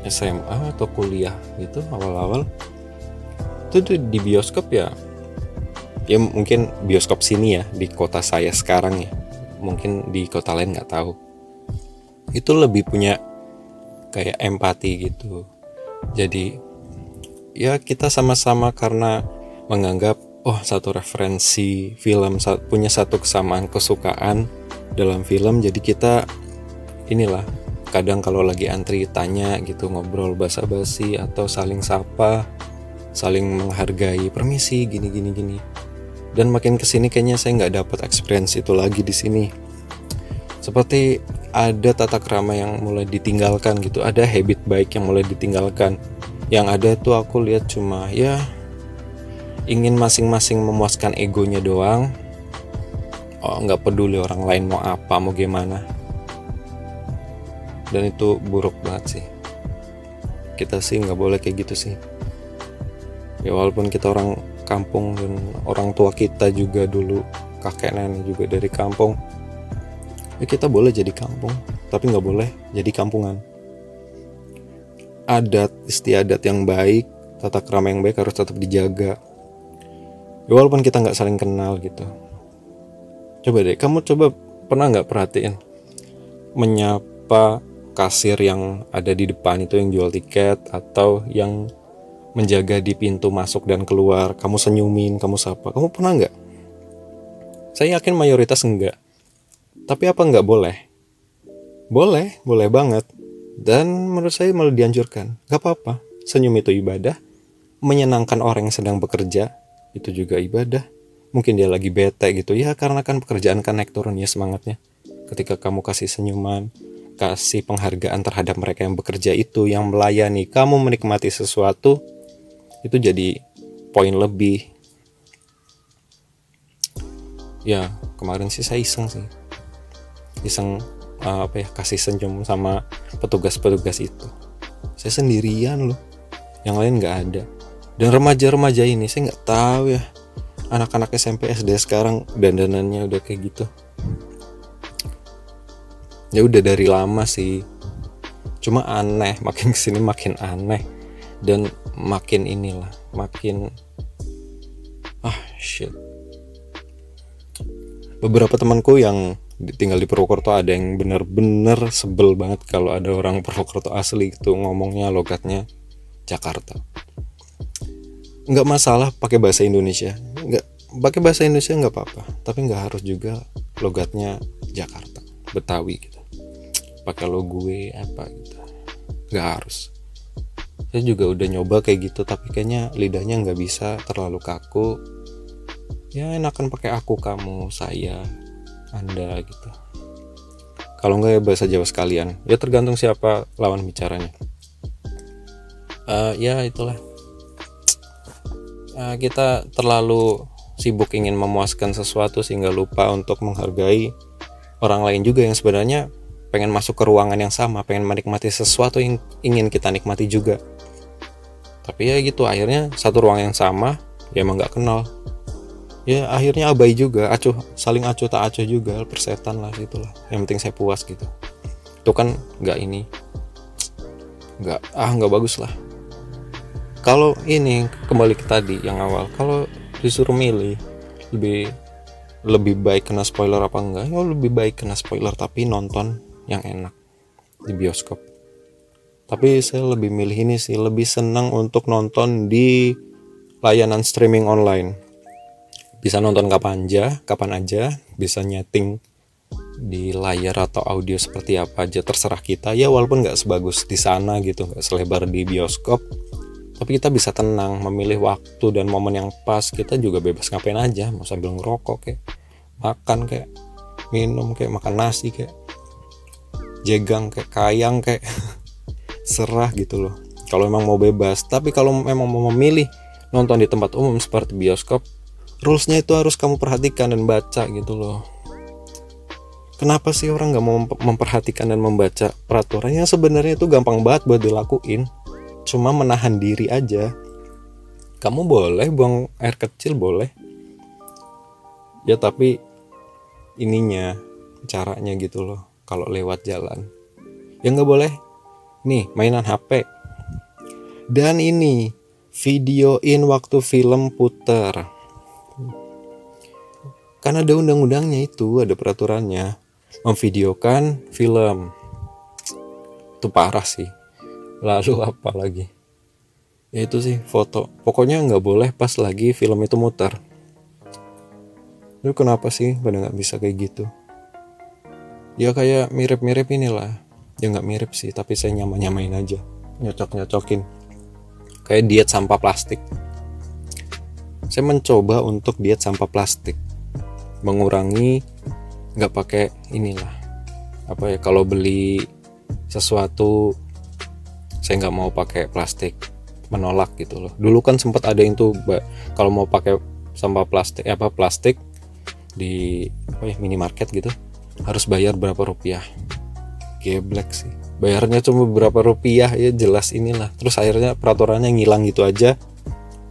Speaker 1: SMA atau kuliah gitu awal-awal itu di bioskop ya. Ya mungkin bioskop sini ya di kota saya sekarang ya. Mungkin di kota lain nggak tahu. Itu lebih punya kayak empati gitu. Jadi ya kita sama-sama karena menganggap oh satu referensi film punya satu kesamaan kesukaan dalam film jadi kita inilah kadang kalau lagi antri tanya gitu ngobrol basa-basi atau saling sapa saling menghargai permisi gini gini gini. Dan makin ke sini kayaknya saya nggak dapat experience itu lagi di sini. Seperti ada tata krama yang mulai ditinggalkan gitu ada habit baik yang mulai ditinggalkan yang ada tuh aku lihat cuma ya ingin masing-masing memuaskan egonya doang. Oh nggak peduli orang lain mau apa mau gimana. Dan itu buruk banget sih. Kita sih nggak boleh kayak gitu sih. Ya walaupun kita orang kampung dan orang tua kita juga dulu kakek nenek juga dari kampung ya kita boleh jadi kampung tapi nggak boleh jadi kampungan adat istiadat yang baik tata krama yang baik harus tetap dijaga. Ya, walaupun kita nggak saling kenal gitu. Coba deh kamu coba pernah nggak perhatiin menyapa kasir yang ada di depan itu yang jual tiket atau yang menjaga di pintu masuk dan keluar? Kamu senyumin kamu sapa. Kamu pernah nggak? Saya yakin mayoritas enggak tapi apa nggak boleh? Boleh boleh banget dan menurut saya malah dianjurkan. Gak apa-apa. Senyum itu ibadah. Menyenangkan orang yang sedang bekerja itu juga ibadah. Mungkin dia lagi bete gitu. Ya karena kan pekerjaan kan naik turun ya semangatnya. Ketika kamu kasih senyuman kasih penghargaan terhadap mereka yang bekerja itu yang melayani kamu menikmati sesuatu itu jadi poin lebih. Ya kemarin sih saya iseng sih. Iseng uh, apa ya kasih senyum sama petugas-petugas itu. Saya sendirian loh. Yang lain nggak ada. Dan remaja-remaja ini saya nggak tahu ya. Anak-anak SMP SD sekarang dandanannya udah kayak gitu. Ya udah dari lama sih. Cuma aneh makin ke sini makin aneh. Dan makin inilah makin ah shit. Beberapa temanku yang tinggal di Purwokerto ada yang bener-bener sebel banget kalau ada orang Purwokerto asli itu ngomongnya logatnya Jakarta. Nggak masalah pakai bahasa Indonesia. Nggak pakai bahasa Indonesia nggak apa-apa. Tapi nggak harus juga logatnya Jakarta Betawi gitu. Pakai lo gue apa gitu. Nggak harus. Saya juga udah nyoba kayak gitu tapi kayaknya lidahnya nggak bisa terlalu kaku. Ya enakan pakai aku kamu saya anda gitu. Kalau nggak ya bahasa Jawa sekalian. Ya tergantung siapa lawan bicaranya. Uh, ya itulah. Uh, kita terlalu sibuk ingin memuaskan sesuatu sehingga lupa untuk menghargai orang lain juga yang sebenarnya pengen masuk ke ruangan yang sama pengen menikmati sesuatu yang ingin kita nikmati juga. Tapi ya gitu akhirnya satu ruang yang sama ya emang nggak kenal ya akhirnya abai juga. Acuh saling acuh tak acuh juga persetan lah gitulah yang penting saya puas gitu. Itu kan nggak ini. Nggak ah nggak bagus lah. Kalau ini kembali ke tadi yang awal. Kalau disuruh milih lebih lebih baik kena spoiler apa enggak? Ya lebih baik kena spoiler tapi nonton yang enak di bioskop. Tapi saya lebih milih ini sih lebih senang untuk nonton di layanan streaming online bisa nonton kapan aja, kapan aja, bisa nyeting di layar atau audio seperti apa aja terserah kita. Ya walaupun nggak sebagus di sana gitu nggak selebar di bioskop. Tapi kita bisa tenang memilih waktu dan momen yang pas. Kita juga bebas ngapain aja mau sambil ngerokok kayak makan kayak minum kayak makan nasi kayak jegang kayak kayang kayak. Serah gitu loh. Kalau memang mau bebas. Tapi kalau memang mau memilih nonton di tempat umum seperti bioskop rulesnya itu harus kamu perhatikan dan baca gitu loh. Kenapa sih orang nggak mau memperhatikan dan membaca peraturan yang sebenarnya itu gampang banget buat dilakuin. Cuma menahan diri aja. Kamu boleh buang air kecil boleh. Ya tapi ininya caranya gitu loh kalau lewat jalan. Ya nggak boleh. Nih mainan HP dan ini videoin waktu film puter karena ada undang-undangnya itu, ada peraturannya. Memvideokan film. Itu parah sih. Lalu apa lagi? Ya itu sih foto. Pokoknya nggak boleh pas lagi film itu muter. Lu kenapa sih pada nggak bisa kayak gitu? Ya kayak mirip-mirip inilah. Ya nggak mirip sih, tapi saya nyama-nyamain aja. Nyocok-nyocokin. Kayak diet sampah plastik. Saya mencoba untuk diet sampah plastik mengurangi nggak pakai inilah apa ya kalau beli sesuatu saya nggak mau pakai plastik menolak gitu loh. Dulu kan sempat ada yang tuh kalau mau pakai sampah plastik apa plastik di apa ya minimarket gitu harus bayar berapa rupiah. Geblek sih. Bayarnya cuma berapa rupiah ya jelas inilah. Terus akhirnya peraturannya ngilang gitu aja.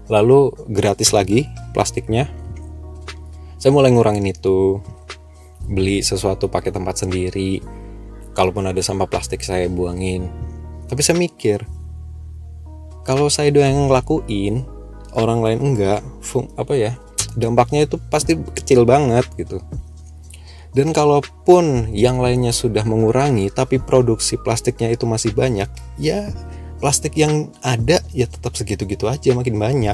Speaker 1: Lalu gratis lagi plastiknya saya mulai ngurangin itu. Beli sesuatu pakai tempat sendiri. Kalaupun ada sampah plastik saya buangin. Tapi saya mikir kalau saya doang ngelakuin orang lain enggak. Fung, apa ya? Dampaknya itu pasti kecil banget gitu. Dan kalaupun yang lainnya sudah mengurangi tapi produksi plastiknya itu masih banyak ya plastik yang ada ya tetap segitu-gitu aja makin banyak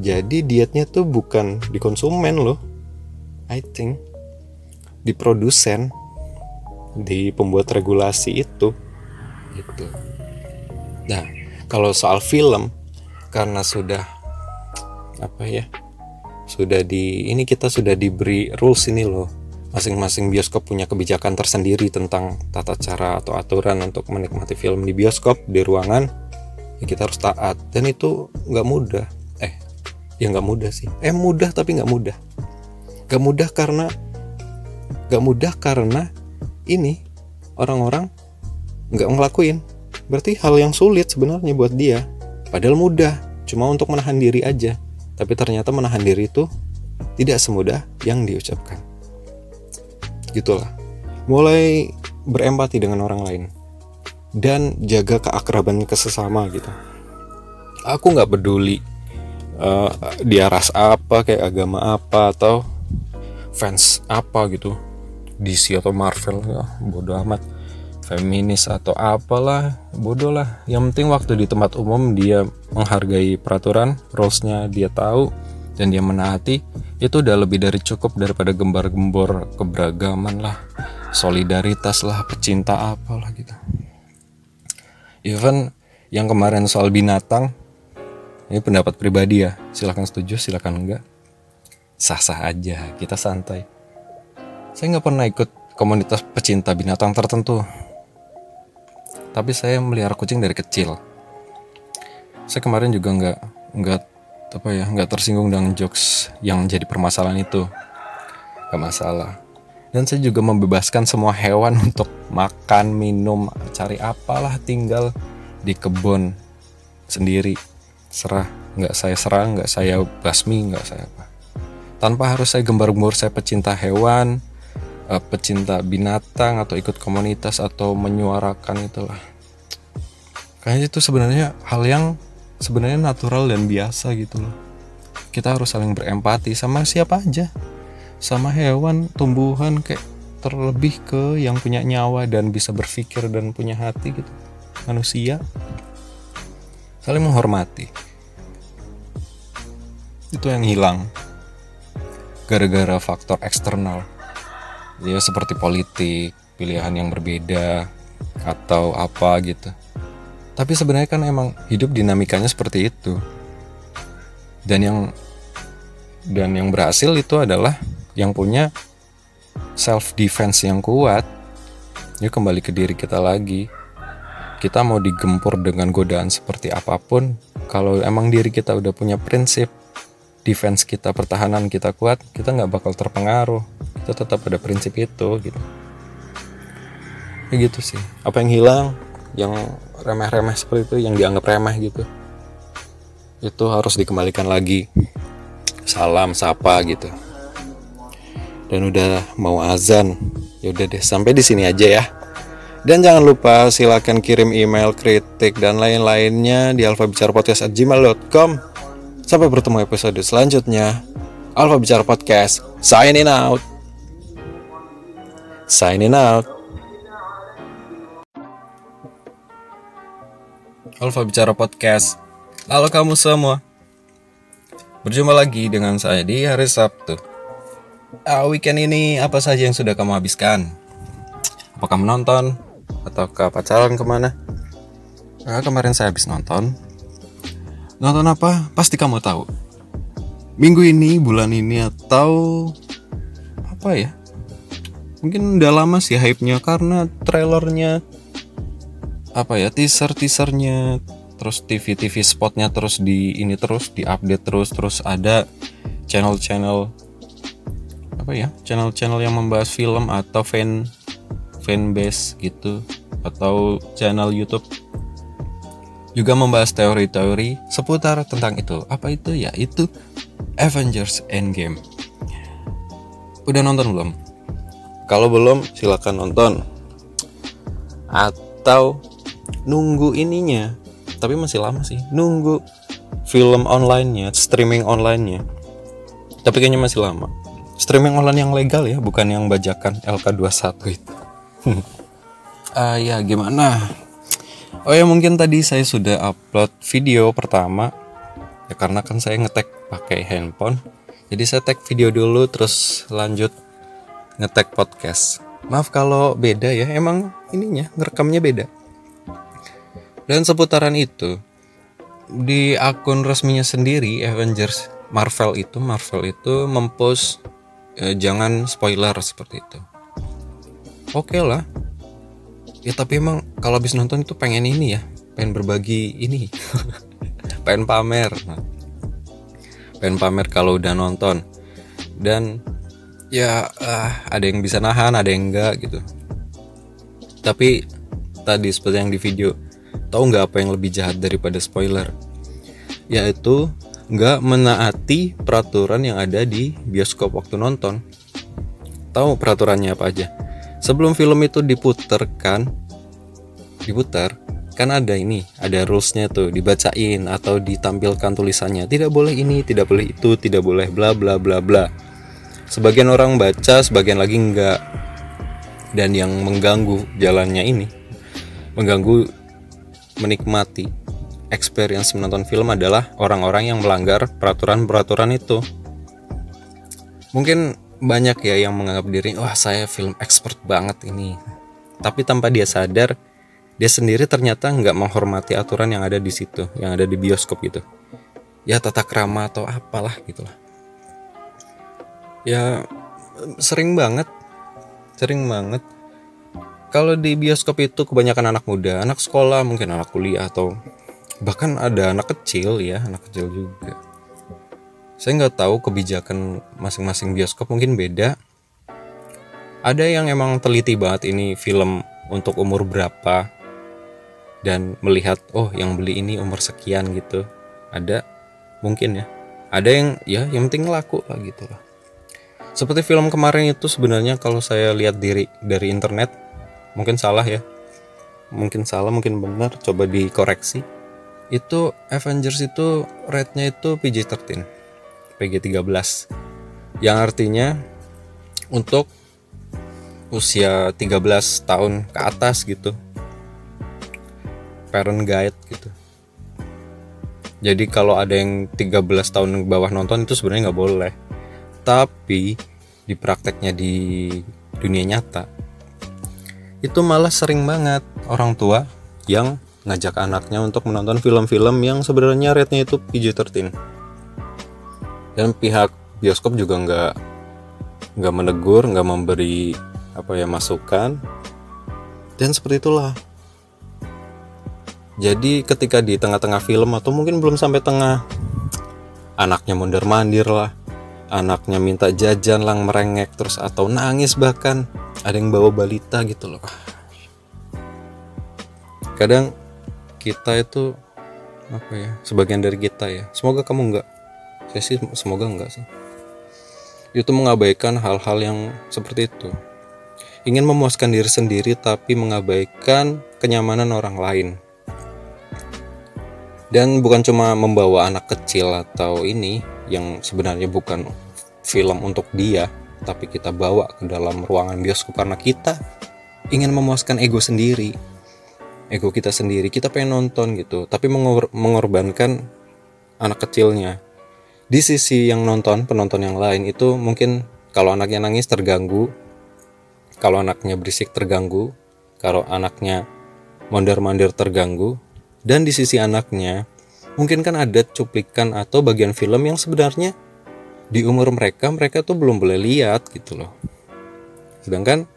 Speaker 1: jadi dietnya tuh bukan di konsumen loh. I think. Di produsen. Di pembuat regulasi itu. Gitu. Nah kalau soal film karena sudah apa ya sudah di ini kita sudah diberi rules ini loh. Masing-masing bioskop punya kebijakan tersendiri tentang tata cara atau aturan untuk menikmati film di bioskop di ruangan ya kita harus taat. Dan itu nggak mudah ya nggak mudah sih. Eh mudah tapi nggak mudah. Nggak mudah karena nggak mudah karena ini orang-orang nggak ngelakuin. Berarti hal yang sulit sebenarnya buat dia. Padahal mudah cuma untuk menahan diri aja. Tapi ternyata menahan diri itu tidak semudah yang diucapkan. Gitulah. Mulai berempati dengan orang lain. Dan jaga keakraban ke sesama gitu. Aku nggak peduli uh, dia ras apa kayak agama apa atau fans apa gitu. DC atau Marvel ya bodoh amat. Feminis atau apalah bodoh lah. Yang penting waktu di tempat umum dia menghargai peraturan rulesnya dia tahu dan dia menaati itu udah lebih dari cukup daripada gembar-gembor keberagaman lah. Solidaritas lah pecinta apalah gitu. Even yang kemarin soal binatang ini pendapat pribadi ya. Silahkan setuju silahkan enggak. Sah-sah aja kita santai. Saya nggak pernah ikut komunitas pecinta binatang tertentu. Tapi saya melihara kucing dari kecil. Saya kemarin juga nggak nggak apa ya nggak tersinggung dengan jokes yang jadi permasalahan itu. Nggak masalah. Dan saya juga membebaskan semua hewan untuk makan minum cari apalah tinggal di kebun sendiri serah nggak saya serang nggak saya basmi nggak saya apa. Tanpa harus saya gembar-gembor saya pecinta hewan uh, pecinta binatang atau ikut komunitas atau menyuarakan itulah. Kayaknya itu sebenarnya hal yang sebenarnya natural dan biasa gitu loh. Kita harus saling berempati sama siapa aja. Sama hewan tumbuhan kayak terlebih ke yang punya nyawa dan bisa berpikir dan punya hati gitu. Manusia saling menghormati. Itu yang hilang gara-gara faktor eksternal. Ya seperti politik pilihan yang berbeda atau apa gitu. Tapi sebenarnya kan emang hidup dinamikanya seperti itu. Dan yang dan yang berhasil itu adalah yang punya self defense yang kuat. Ya kembali ke diri kita lagi kita mau digempur dengan godaan seperti apa pun kalau emang diri kita udah punya prinsip defense kita pertahanan kita kuat kita nggak bakal terpengaruh. Kita tetap ada prinsip itu gitu. Kayak gitu sih. Apa yang hilang yang remeh-remeh seperti itu yang dianggap remeh gitu itu harus dikembalikan lagi. Salam sapa gitu. Dan udah mau azan ya udah deh sampai di sini aja ya dan jangan lupa silakan kirim email, kritik, dan lain-lainnya di alfabicarapodcast@gmail.com. Sampai bertemu episode selanjutnya. Alfa Bicara Podcast, signing out. Signing out. Alfa Bicara Podcast. Halo kamu semua. Berjumpa lagi dengan saya di hari Sabtu. Uh, weekend ini apa saja yang sudah kamu habiskan? Apakah menonton? Atau ke pacaran ke mana? Nah, kemarin saya habis nonton. Nonton apa? Pasti kamu tahu. Minggu ini bulan ini atau apa ya? Mungkin udah lama sih hype-nya karena trailernya apa ya teaser teasernya terus TV TV spotnya terus di ini terus di update terus terus ada channel channel apa ya channel channel yang membahas film atau fan fanbase gitu atau channel YouTube juga membahas teori-teori seputar tentang itu. Apa itu? Ya, itu Avengers Endgame. Udah nonton belum? Kalau belum, silakan nonton. Atau nunggu ininya. Tapi masih lama sih. Nunggu film online-nya, streaming online-nya. Tapi kayaknya masih lama. Streaming online yang legal ya, bukan yang bajakan LK21 itu uh, ya gimana? Oh ya mungkin tadi saya sudah upload video pertama. Ya karena kan saya ngetek pakai handphone. Jadi saya tag video dulu terus lanjut ngetek podcast. Maaf kalau beda ya emang ininya ngerekamnya beda. Dan seputaran itu di akun resminya sendiri Avengers Marvel itu Marvel itu mempost eh, jangan spoiler seperti itu oke okay lah. Ya tapi emang kalau habis nonton itu pengen ini ya pengen berbagi ini. Pengen pamer. Pengen pamer kalau udah nonton. Dan ya uh, ada yang bisa nahan ada yang enggak gitu. Tapi tadi seperti yang di video tahu nggak apa yang lebih jahat daripada spoiler? Yaitu nggak menaati peraturan yang ada di bioskop waktu nonton. Tahu peraturannya apa aja sebelum film itu diputarkan diputar kan ada ini ada rulesnya tuh dibacain atau ditampilkan tulisannya. Tidak boleh ini tidak boleh itu tidak boleh bla bla bla bla. Sebagian orang baca sebagian lagi enggak. Dan yang mengganggu jalannya ini mengganggu menikmati experience menonton film adalah orang-orang yang melanggar peraturan-peraturan itu. Mungkin banyak ya yang menganggap diri wah saya film expert banget ini tapi tanpa dia sadar dia sendiri ternyata nggak menghormati aturan yang ada di situ, yang ada di bioskop gitu. Ya tata krama atau apalah gitulah. Ya sering banget, sering banget. Kalau di bioskop itu kebanyakan anak muda, anak sekolah, mungkin anak kuliah atau bahkan ada anak kecil ya, anak kecil juga. Saya nggak tahu kebijakan masing-masing bioskop mungkin beda. Ada yang emang teliti banget ini film untuk umur berapa, dan melihat oh yang beli ini umur sekian gitu. Ada mungkin ya. Ada yang ya yang penting laku lah gitu lah. Seperti film kemarin itu sebenarnya kalau saya lihat diri dari internet mungkin salah ya. Mungkin salah mungkin benar coba dikoreksi. Itu Avengers itu rate-nya itu PG-13 PG-13 yang artinya untuk usia 13 tahun ke atas gitu. Parent guide gitu. Jadi kalau ada yang 13 tahun ke bawah nonton itu sebenarnya nggak boleh. Tapi di prakteknya di dunia nyata itu malah sering banget orang tua yang ngajak anaknya untuk menonton film-film yang sebenarnya rate-nya itu PG-13 dan pihak bioskop juga nggak nggak menegur nggak memberi apa ya masukan. Dan seperti itulah. Jadi ketika di tengah-tengah film atau mungkin belum sampai tengah anaknya mondar mandir lah. Anaknya minta jajan lang merengek terus atau nangis bahkan. Ada yang bawa balita gitu loh. Kadang kita itu apa ya sebagian dari kita ya. Semoga kamu enggak saya sih semoga enggak sih. Itu mengabaikan hal-hal yang seperti itu. Ingin memuaskan diri sendiri tapi mengabaikan kenyamanan orang lain. Dan bukan cuma membawa anak kecil atau ini yang sebenarnya bukan film untuk dia tapi kita bawa ke dalam ruangan bioskop karena kita ingin memuaskan ego sendiri. Ego kita sendiri kita pengen nonton gitu tapi mengor mengorbankan anak kecilnya di sisi yang nonton penonton yang lain itu mungkin kalau anaknya nangis terganggu kalau anaknya berisik terganggu kalau anaknya mondar-mandir terganggu dan di sisi anaknya, mungkin kan ada cuplikan atau bagian film yang sebenarnya di umur mereka mereka tuh belum boleh lihat gitu loh. Sedangkan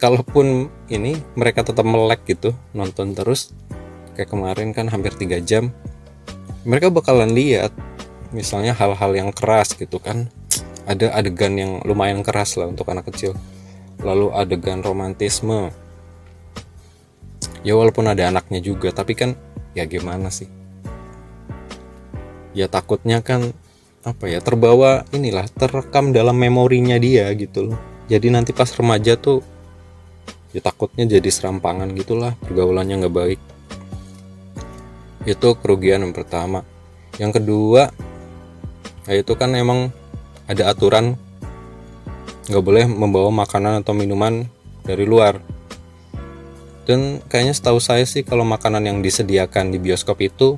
Speaker 1: kalaupun ini mereka tetap melek gitu nonton terus kayak kemarin kan hampir 3 jam mereka bakalan lihat misalnya hal-hal yang keras gitu kan. Ada adegan yang lumayan keras lah untuk anak kecil. Lalu adegan romantisme. Ya walaupun ada anaknya juga tapi kan ya gimana sih? Ya takutnya kan apa ya terbawa inilah terekam dalam memorinya dia gitu loh. Jadi nanti pas remaja tuh ya takutnya jadi serampangan gitulah pergaulannya nggak baik. Itu kerugian yang pertama. Yang kedua ya itu kan emang ada aturan. Nggak boleh membawa makanan atau minuman dari luar. Dan kayaknya setahu saya sih kalau makanan yang disediakan di bioskop itu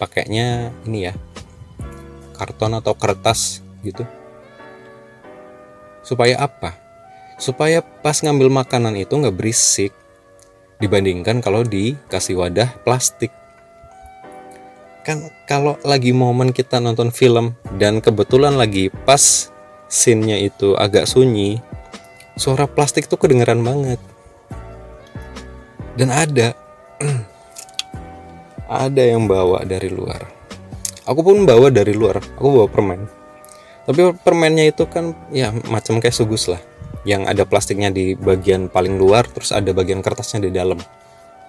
Speaker 1: pakainya ini ya karton atau kertas gitu. Supaya apa? Supaya pas ngambil makanan itu nggak berisik dibandingkan kalau dikasih wadah plastik kan kalau lagi momen kita nonton film dan kebetulan lagi pas scene-nya itu agak sunyi suara plastik tuh kedengeran banget. Dan ada ada yang bawa dari luar. Aku pun bawa dari luar aku bawa permen. Tapi permennya itu kan ya macam kayak sugus lah. Yang ada plastiknya di bagian paling luar terus ada bagian kertasnya di dalam.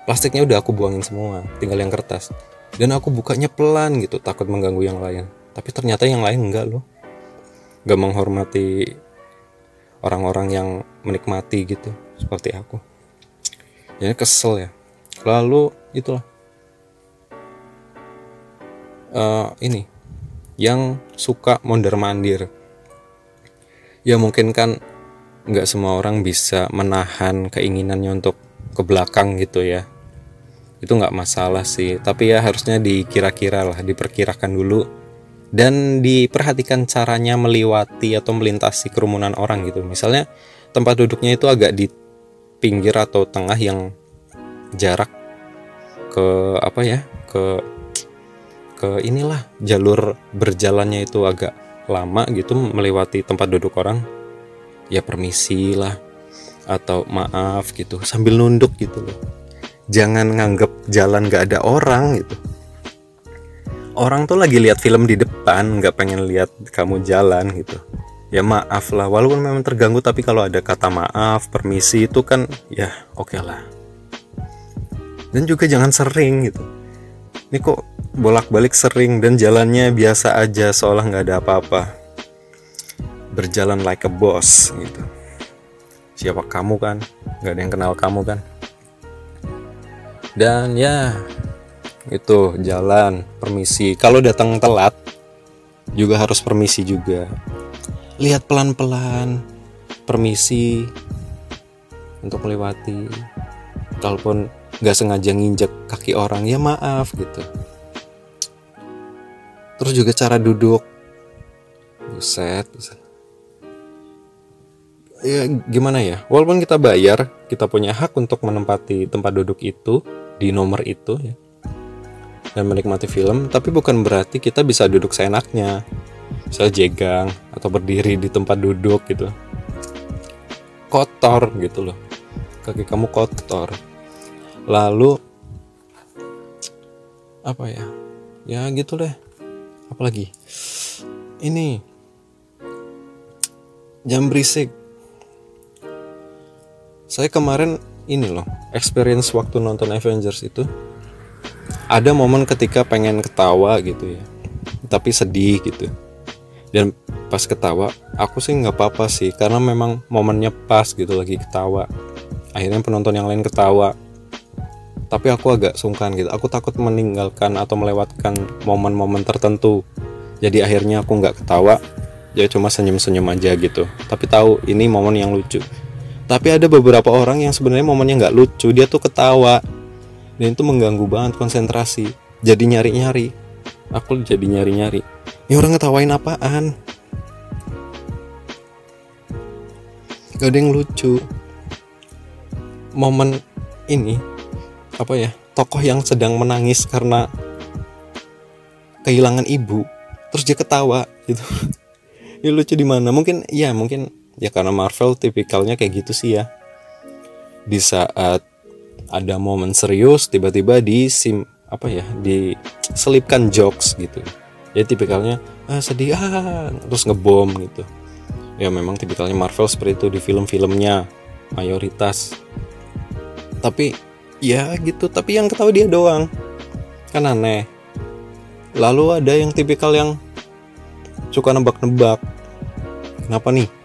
Speaker 1: Plastiknya udah aku buangin semua tinggal yang kertas dan aku bukanya pelan gitu takut mengganggu yang lain. Tapi ternyata yang lain enggak loh. Gak menghormati orang-orang yang menikmati gitu seperti aku. Jadi kesel ya. Lalu itulah. Uh, ini. Yang suka mondar mandir ya mungkin kan nggak semua orang bisa menahan keinginannya untuk ke belakang gitu ya itu nggak masalah sih. Tapi ya harusnya dikira-kira lah diperkirakan dulu. Dan diperhatikan caranya melewati atau melintasi kerumunan orang gitu. Misalnya tempat duduknya itu agak di pinggir atau tengah yang jarak ke apa ya ke ke inilah jalur berjalannya itu agak lama gitu melewati tempat duduk orang. Ya permisi lah atau maaf gitu sambil nunduk gitu loh jangan nganggep jalan gak ada orang gitu. Orang tuh lagi lihat film di depan nggak pengen lihat kamu jalan gitu. Ya maaf lah walaupun memang terganggu tapi kalau ada kata maaf permisi itu kan ya oke okay lah. Dan juga jangan sering gitu. Ini kok bolak-balik sering dan jalannya biasa aja seolah nggak ada apa-apa. Berjalan like a boss gitu. Siapa kamu kan? Nggak ada yang kenal kamu kan dan ya itu jalan permisi. Kalau datang telat juga harus permisi juga. Lihat pelan-pelan permisi untuk melewati. Kalaupun nggak sengaja nginjek kaki orang ya maaf gitu. Terus juga cara duduk. Buset, buset. Ya gimana ya? Walaupun kita bayar kita punya hak untuk menempati tempat duduk itu di nomor itu ya dan menikmati film. Tapi bukan berarti kita bisa duduk seenaknya bisa jegang atau berdiri di tempat duduk gitu. Kotor gitu loh. Kaki kamu kotor. Lalu apa ya? Ya gitu deh. Apalagi ini jam berisik. Saya kemarin ini loh experience waktu nonton Avengers itu. Ada momen ketika pengen ketawa gitu ya tapi sedih gitu. Dan pas ketawa aku sih nggak apa-apa sih karena memang momennya pas gitu lagi ketawa. Akhirnya penonton yang lain ketawa. Tapi aku agak sungkan gitu aku takut meninggalkan atau melewatkan momen-momen tertentu. Jadi akhirnya aku nggak ketawa ya cuma senyum-senyum aja gitu. Tapi tahu ini momen yang lucu tapi ada beberapa orang yang sebenarnya momennya nggak lucu. Dia tuh ketawa. Dan itu mengganggu banget konsentrasi. Jadi nyari-nyari. Aku jadi nyari-nyari. Ini orang ngetawain apaan? Gak ada yang lucu. Momen ini apa ya tokoh yang sedang menangis karena kehilangan ibu. Terus dia ketawa gitu. Ini lucu di mana? Mungkin ya mungkin ya karena Marvel tipikalnya kayak gitu sih ya. Di saat ada momen serius tiba-tiba di sim apa ya diselipkan jokes gitu. Ya tipikalnya ah sedih ah terus ngebom gitu. Ya memang tipikalnya Marvel seperti itu di film-filmnya mayoritas. Tapi ya gitu tapi yang ketahui dia doang. Kan aneh. Lalu ada yang tipikal yang suka nebak-nebak. Kenapa nih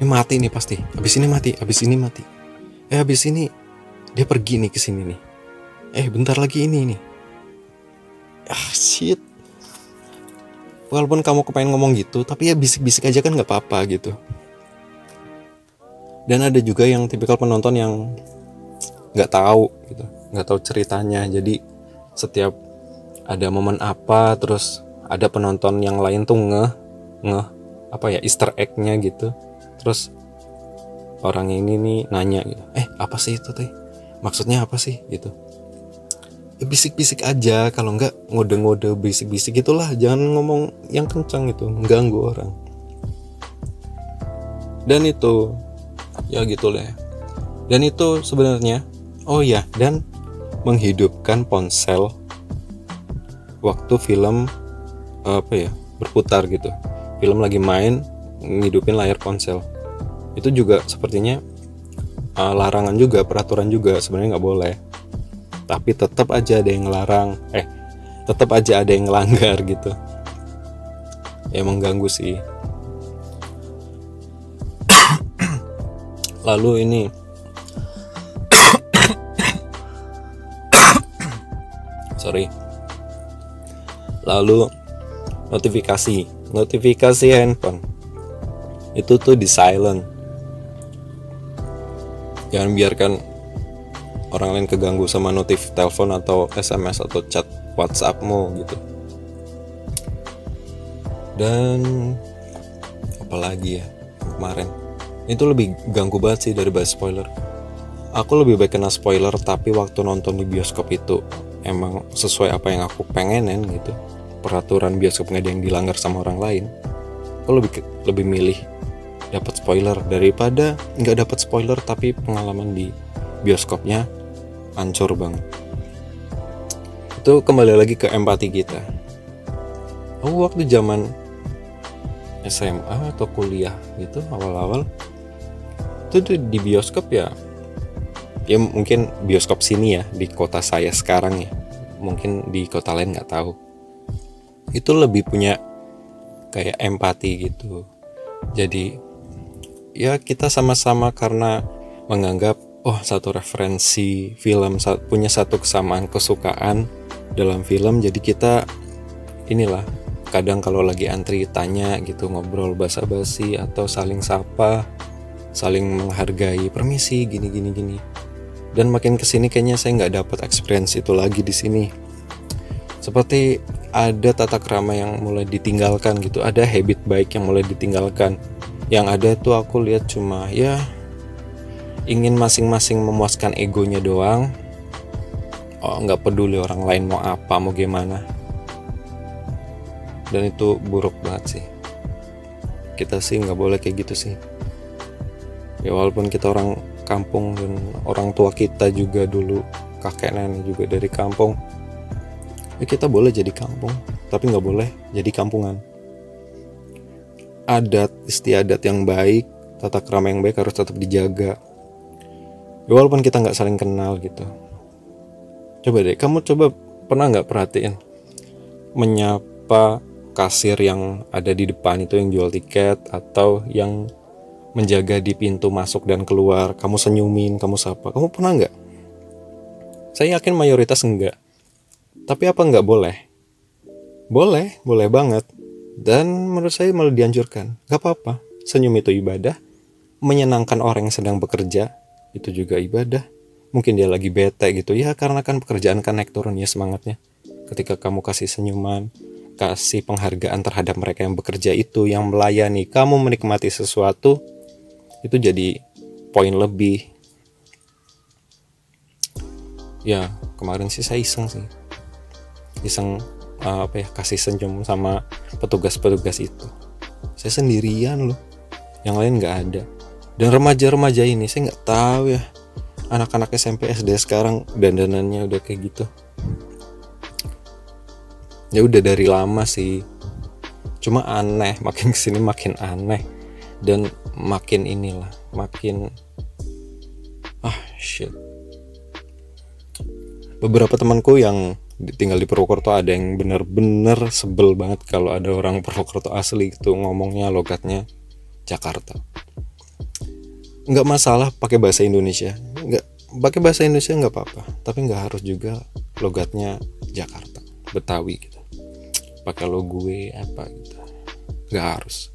Speaker 1: ini mati nih pasti. Abis ini mati abis ini mati. Eh abis ini dia pergi nih ke sini nih. Eh bentar lagi ini nih. Ah shit. Walaupun kamu kepengen ngomong gitu tapi ya bisik-bisik aja kan nggak apa-apa gitu. Dan ada juga yang tipikal penonton yang nggak tahu gitu. Nggak tahu ceritanya. Jadi setiap ada momen apa terus ada penonton yang lain tuh ngeh ngeh apa ya Easter egg-nya gitu terus orang ini nih nanya gitu eh apa sih itu teh? Maksudnya apa sih? Gitu. Ya, bisik-bisik aja kalau enggak ngode-ngode bisik-bisik itulah jangan ngomong yang kencang itu mengganggu orang. Dan itu ya gitu lah dan itu sebenarnya oh ya dan menghidupkan ponsel waktu film apa ya berputar gitu. Film lagi main ngidupin layar ponsel itu juga sepertinya uh, larangan juga peraturan juga sebenarnya nggak boleh. Tapi tetap aja ada yang ngelarang eh tetap aja ada yang ngelanggar gitu. Ya mengganggu sih. Lalu ini. Sorry. Lalu notifikasi. Notifikasi handphone. Itu tuh di silent jangan biarkan orang lain keganggu sama notif telepon atau SMS atau chat WhatsAppmu gitu. Dan apalagi ya kemarin? Itu lebih ganggu banget sih dari bahas spoiler. Aku lebih baik kena spoiler tapi waktu nonton di bioskop itu emang sesuai apa yang aku pengenin gitu. Peraturan bioskop nggak ada yang dilanggar sama orang lain. Aku lebih lebih milih dapat spoiler. Daripada nggak dapat spoiler tapi pengalaman di bioskopnya hancur banget. Itu kembali lagi ke empati kita. Oh waktu zaman SMA atau kuliah gitu awal-awal itu di bioskop ya. Ya mungkin bioskop sini ya di kota saya sekarang ya. Mungkin di kota lain nggak tahu. Itu lebih punya kayak empati gitu. Jadi ya kita sama-sama karena menganggap oh satu referensi film punya satu kesamaan kesukaan dalam film jadi kita inilah kadang kalau lagi antri tanya gitu ngobrol basa-basi atau saling sapa saling menghargai permisi gini gini gini. Dan makin ke sini kayaknya saya nggak dapat experience itu lagi di sini. Seperti ada tata krama yang mulai ditinggalkan gitu ada habit baik yang mulai ditinggalkan yang ada tuh aku lihat cuma ya ingin masing-masing memuaskan egonya doang. Oh nggak peduli orang lain mau apa mau gimana. Dan itu buruk banget sih. Kita sih nggak boleh kayak gitu sih. Ya walaupun kita orang kampung dan orang tua kita juga dulu kakek nenek juga dari kampung ya kita boleh jadi kampung tapi nggak boleh jadi kampungan adat istiadat yang baik tata krama yang baik harus tetap dijaga. Ya, walaupun kita nggak saling kenal gitu. Coba deh kamu coba pernah nggak perhatiin menyapa kasir yang ada di depan itu yang jual tiket atau yang menjaga di pintu masuk dan keluar? Kamu senyumin kamu sapa. Kamu pernah nggak? Saya yakin mayoritas enggak tapi apa nggak boleh? Boleh boleh banget dan menurut saya malah dianjurkan. Gak apa-apa, senyum itu ibadah. Menyenangkan orang yang sedang bekerja, itu juga ibadah. Mungkin dia lagi bete gitu, ya karena kan pekerjaan kan naik turun ya semangatnya. Ketika kamu kasih senyuman, kasih penghargaan terhadap mereka yang bekerja itu, yang melayani, kamu menikmati sesuatu, itu jadi poin lebih. Ya, kemarin sih saya iseng sih. Iseng uh, apa ya kasih senyum sama petugas-petugas itu. Saya sendirian loh. Yang lain nggak ada. Dan remaja-remaja ini saya nggak tahu ya. Anak-anak SMP SD sekarang dandanannya udah kayak gitu. Ya udah dari lama sih. Cuma aneh makin ke sini makin aneh. Dan makin inilah makin ah shit. Beberapa temanku yang tinggal di Purwokerto ada yang bener-bener sebel banget kalau ada orang Purwokerto asli gitu ngomongnya logatnya Jakarta. Nggak masalah pakai bahasa Indonesia. Nggak pakai bahasa Indonesia nggak apa-apa. Tapi nggak harus juga logatnya Jakarta Betawi gitu. Pakai lo gue apa gitu. Nggak harus.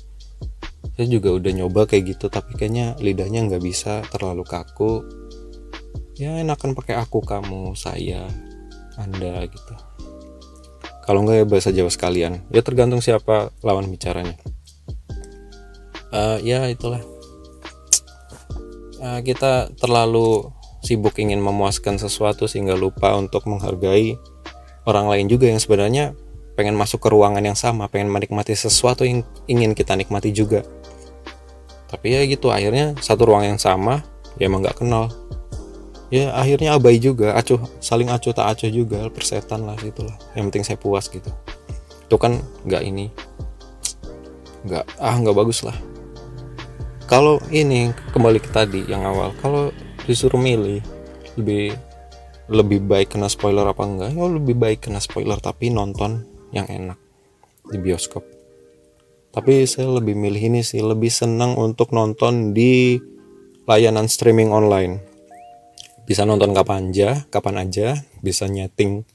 Speaker 1: Saya juga udah nyoba kayak gitu tapi kayaknya lidahnya nggak bisa terlalu kaku. Ya enakan pakai aku kamu saya anda gitu. Kalau enggak ya bahasa Jawa sekalian. Ya tergantung siapa lawan bicaranya. Uh, ya itulah. Uh, kita terlalu sibuk ingin memuaskan sesuatu sehingga lupa untuk menghargai orang lain juga yang sebenarnya pengen masuk ke ruangan yang sama pengen menikmati sesuatu yang ingin kita nikmati juga. Tapi ya gitu akhirnya satu ruang yang sama ya emang nggak kenal ya akhirnya abai juga. Acuh saling acuh tak acuh juga persetan lah gitulah yang penting saya puas gitu. Itu kan nggak ini. Nggak ah nggak bagus lah. Kalau ini kembali ke tadi yang awal. Kalau disuruh milih lebih lebih baik kena spoiler apa enggak? Ya lebih baik kena spoiler tapi nonton yang enak di bioskop. Tapi saya lebih milih ini sih lebih senang untuk nonton di layanan streaming online bisa nonton kapan aja kapan aja. Bisa nyeting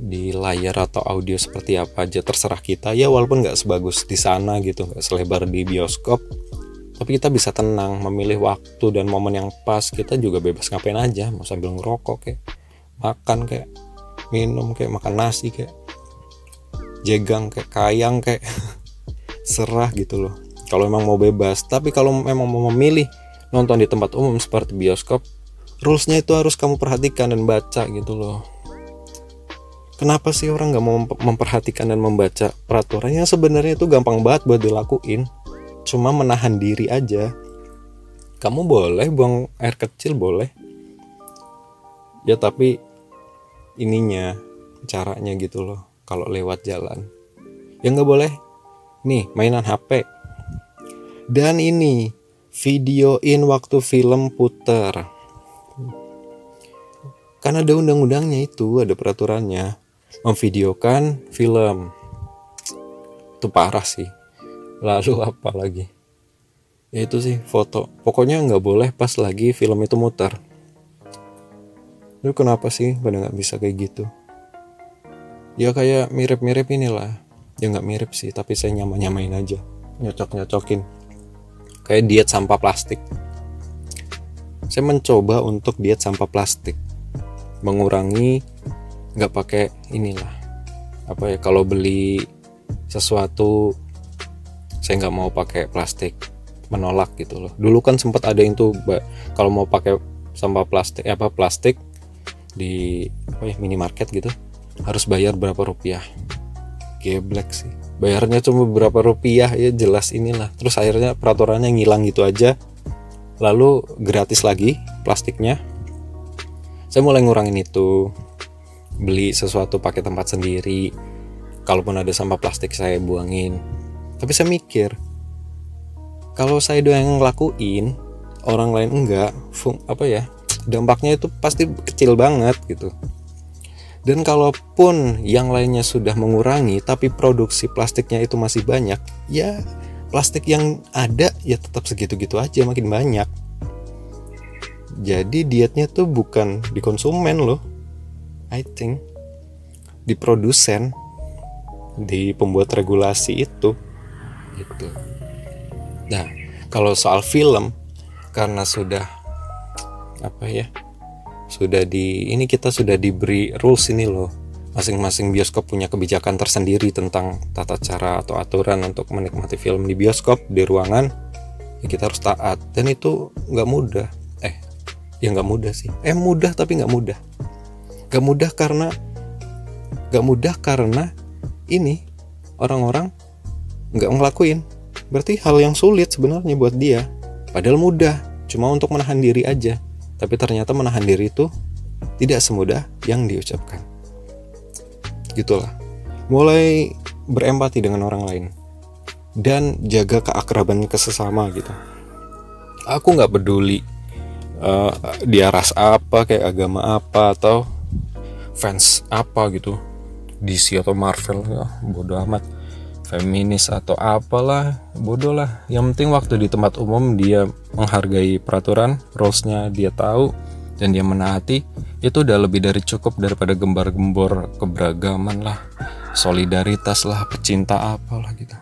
Speaker 1: di layar atau audio seperti apa aja terserah kita. Ya walaupun nggak sebagus di sana gitu nggak selebar di bioskop. Tapi kita bisa tenang memilih waktu dan momen yang pas. Kita juga bebas ngapain aja mau sambil ngerokok kayak makan kayak minum kayak makan nasi kayak jegang kayak kayang kayak. Serah gitu loh. Kalau memang mau bebas. Tapi kalau memang mau memilih nonton di tempat umum seperti bioskop rulesnya itu harus kamu perhatikan dan baca gitu loh. Kenapa sih orang nggak mau memperhatikan dan membaca peraturannya? Sebenarnya itu gampang banget buat dilakuin. Cuma menahan diri aja. Kamu boleh buang air kecil boleh. Ya tapi ininya caranya gitu loh kalau lewat jalan. Ya nggak boleh. Nih mainan HP dan ini videoin waktu film puter karena ada undang-undangnya itu ada peraturannya. Memvideokan film. Itu parah sih. Lalu apa lagi? Ya itu sih foto. Pokoknya nggak boleh pas lagi film itu muter. Lu kenapa sih pada nggak bisa kayak gitu? Ya kayak mirip-mirip inilah. Ya nggak mirip sih tapi saya nyama-nyamain aja. Nyocok-nyocokin. Kayak diet sampah plastik. Saya mencoba untuk diet sampah plastik mengurangi nggak pakai inilah apa ya kalau beli sesuatu saya nggak mau pakai plastik menolak gitu loh. Dulu kan sempat ada yang tuh kalau mau pakai sampah plastik apa plastik di apa ya minimarket gitu harus bayar berapa rupiah. Geblek sih. Bayarnya cuma berapa rupiah ya jelas inilah. Terus akhirnya peraturannya ngilang gitu aja. Lalu gratis lagi plastiknya saya mulai ngurangin itu. Beli sesuatu pakai tempat sendiri. Kalaupun ada sampah plastik saya buangin. Tapi saya mikir kalau saya doang yang ngelakuin orang lain enggak. Fung, apa ya dampaknya itu pasti kecil banget gitu. Dan kalaupun yang lainnya sudah mengurangi tapi produksi plastiknya itu masih banyak ya plastik yang ada ya tetap segitu-gitu aja makin banyak jadi dietnya tuh bukan di konsumen loh. I think. Di produsen. Di pembuat regulasi itu. Gitu. Nah kalau soal film karena sudah apa ya sudah di ini kita sudah diberi rules ini loh. Masing-masing bioskop punya kebijakan tersendiri tentang tata cara atau aturan untuk menikmati film di bioskop di ruangan ya kita harus taat. Dan itu nggak mudah ya nggak mudah sih. Eh mudah tapi nggak mudah. Nggak mudah karena nggak mudah karena ini orang-orang nggak ngelakuin. Berarti hal yang sulit sebenarnya buat dia. Padahal mudah cuma untuk menahan diri aja. Tapi ternyata menahan diri itu tidak semudah yang diucapkan. Gitulah. Mulai berempati dengan orang lain. Dan jaga keakraban ke sesama gitu. Aku nggak peduli uh, dia ras apa kayak agama apa atau fans apa gitu. DC atau Marvel ya bodoh amat. Feminis atau apalah bodoh lah. Yang penting waktu di tempat umum dia menghargai peraturan rulesnya dia tahu dan dia menaati itu udah lebih dari cukup daripada gembar-gembor keberagaman lah. Solidaritas lah pecinta apalah gitu.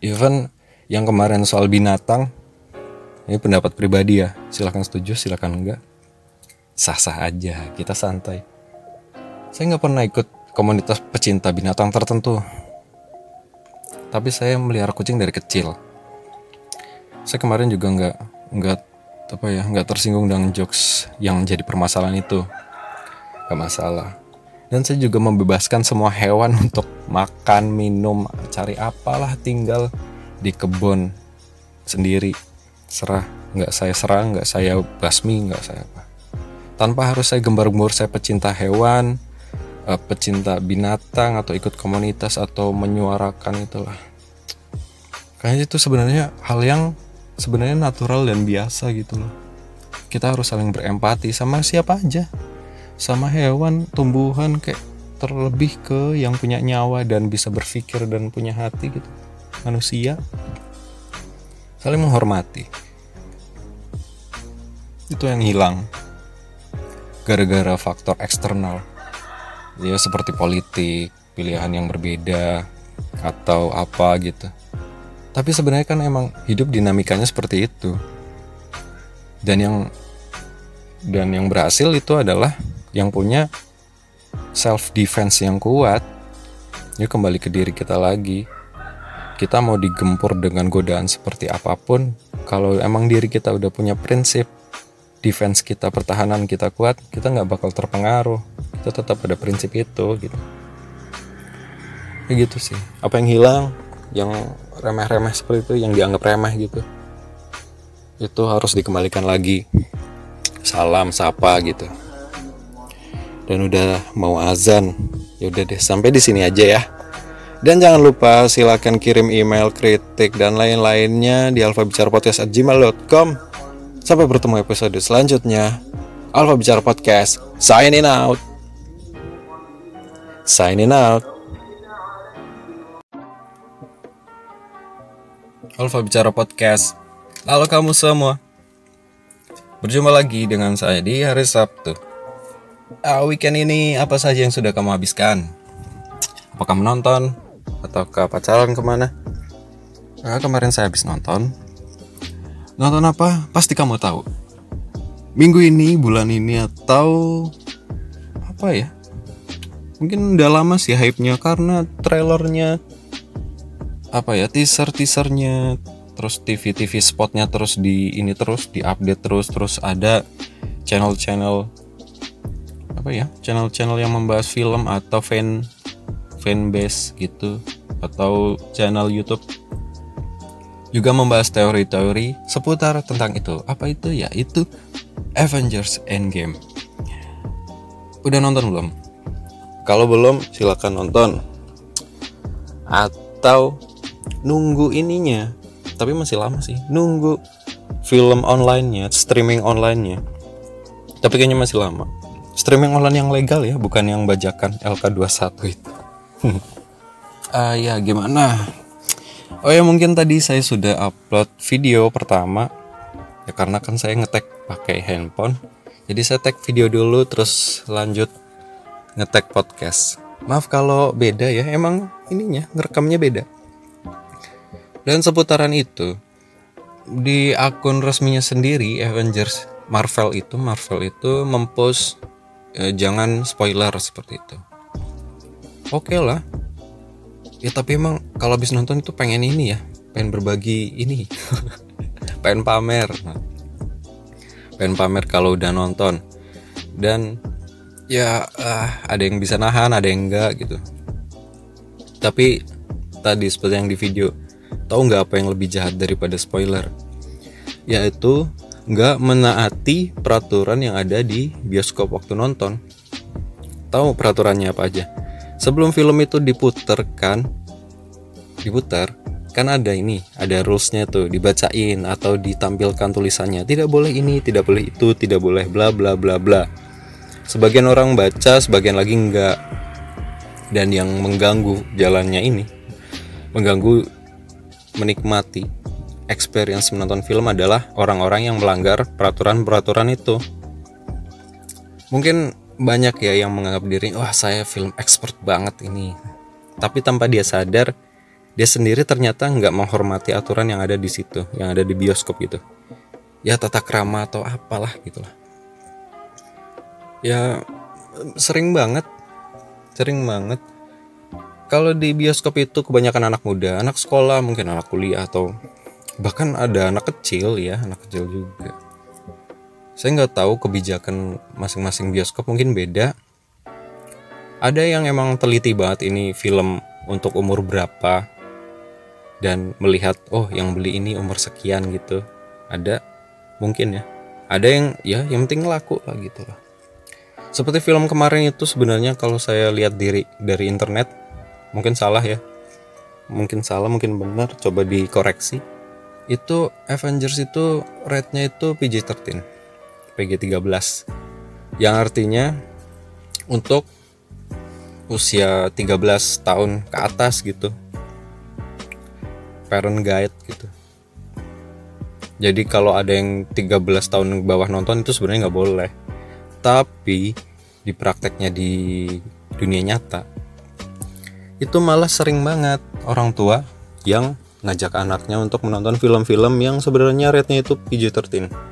Speaker 1: Even yang kemarin soal binatang ini pendapat pribadi ya silahkan setuju silahkan enggak sah-sah aja kita santai saya nggak pernah ikut komunitas pecinta binatang tertentu. Tapi saya melihara kucing dari kecil. Saya kemarin juga nggak nggak apa ya nggak tersinggung dengan jokes yang jadi permasalahan itu. Gak masalah. Dan saya juga membebaskan semua hewan untuk makan, minum, cari apalah tinggal di kebun sendiri. Serah, nggak saya serang, nggak saya basmi, nggak saya apa. Tanpa harus saya gembar-gembor saya pecinta hewan, uh, pecinta binatang atau ikut komunitas atau menyuarakan itulah. Kayaknya itu sebenarnya hal yang sebenarnya natural dan biasa gitu loh. Kita harus saling berempati sama siapa aja. Sama hewan tumbuhan kayak terlebih ke yang punya nyawa dan bisa berpikir dan punya hati gitu. Manusia saling menghormati. Itu yang hilang gara-gara faktor eksternal. Ya seperti politik pilihan yang berbeda atau apa gitu. Tapi sebenarnya kan emang hidup dinamikanya seperti itu. Dan yang dan yang berhasil itu adalah yang punya self defense yang kuat. Ya kembali ke diri kita lagi kita mau digempur dengan godaan seperti apa pun kalau emang diri kita udah punya prinsip defense kita pertahanan kita kuat kita nggak bakal terpengaruh. Kita tetap ada prinsip itu gitu. Kayak gitu sih. Apa yang hilang yang remeh-remeh seperti itu yang dianggap remeh gitu itu harus dikembalikan lagi. Salam sapa gitu. Dan udah mau azan ya udah deh sampai di sini aja ya dan jangan lupa silakan kirim email kritik dan lain-lainnya di alfabicarapodcast@gmail.com sampai bertemu episode selanjutnya Alfa Bicara Podcast signing out signing out Alfa Bicara Podcast Halo kamu semua Berjumpa lagi dengan saya di hari Sabtu. Uh, weekend ini apa saja yang sudah kamu habiskan? Apakah menonton? Atau ke pacaran ke mana? Uh, kemarin saya habis nonton. Nonton apa? Pasti kamu tahu. Minggu ini, bulan ini, atau apa ya? Mungkin udah lama sih hype-nya karena trailernya apa ya teaser teasernya terus TV TV spotnya terus di ini terus di update terus terus ada channel channel apa ya channel channel yang membahas film atau fan fan base gitu atau channel YouTube. Juga membahas teori-teori seputar tentang itu. Apa itu? Ya itu Avengers Endgame. Udah nonton belum? Kalau belum silakan nonton. Atau nunggu ininya. Tapi masih lama sih. Nunggu film online-nya streaming online-nya. Tapi kayaknya masih lama. Streaming online yang legal ya bukan yang bajakan LK21 itu uh, ya gimana? Oh ya mungkin tadi saya sudah upload video pertama. Ya karena kan saya ngetek pakai handphone. Jadi saya tag video dulu terus lanjut ngetek podcast. Maaf kalau beda ya emang ininya ngerekamnya beda. Dan seputaran itu di akun resminya sendiri Avengers Marvel itu Marvel itu mempost eh, jangan spoiler seperti itu. Oke okay lah. Ya tapi emang kalau habis nonton itu pengen ini ya, pengen berbagi ini. pengen pamer. Pengen pamer kalau udah nonton. Dan ya uh, ada yang bisa nahan, ada yang enggak gitu. Tapi tadi seperti yang di video Tahu nggak apa yang lebih jahat daripada spoiler? Yaitu nggak menaati peraturan yang ada di bioskop waktu nonton. Tahu peraturannya apa aja? Sebelum film itu diputarkan, diputar, kan ada ini, ada rulesnya tuh, dibacain atau ditampilkan tulisannya. Tidak boleh ini, tidak boleh itu, tidak boleh bla bla bla bla. Sebagian orang baca, sebagian lagi enggak. Dan yang mengganggu jalannya ini, mengganggu menikmati experience menonton film adalah orang-orang yang melanggar peraturan-peraturan itu. Mungkin banyak ya yang menganggap diri, wah saya film expert banget ini. Tapi tanpa dia sadar, dia sendiri ternyata nggak menghormati aturan yang ada di situ, yang ada di bioskop gitu. Ya tata krama atau apalah gitulah. Ya sering banget, sering banget kalau di bioskop itu kebanyakan anak muda, anak sekolah, mungkin anak kuliah atau bahkan ada anak kecil ya, anak kecil juga. Saya nggak tahu kebijakan masing-masing bioskop mungkin beda. Ada yang emang teliti banget ini film untuk umur berapa dan melihat oh yang beli ini umur sekian gitu. Ada mungkin ya. Ada yang ya yang penting laku lah gitu lah. Seperti film kemarin itu sebenarnya kalau saya lihat diri dari internet mungkin salah ya mungkin salah mungkin benar coba dikoreksi itu Avengers itu rate-nya itu PG-13 PG-13 yang artinya untuk usia 13 tahun ke atas gitu. Parent guide gitu. Jadi kalau ada yang 13 tahun ke bawah nonton itu sebenarnya nggak boleh. Tapi di prakteknya di dunia nyata itu malah sering banget orang tua yang ngajak anaknya untuk menonton film-film yang sebenarnya rate-nya itu PG-13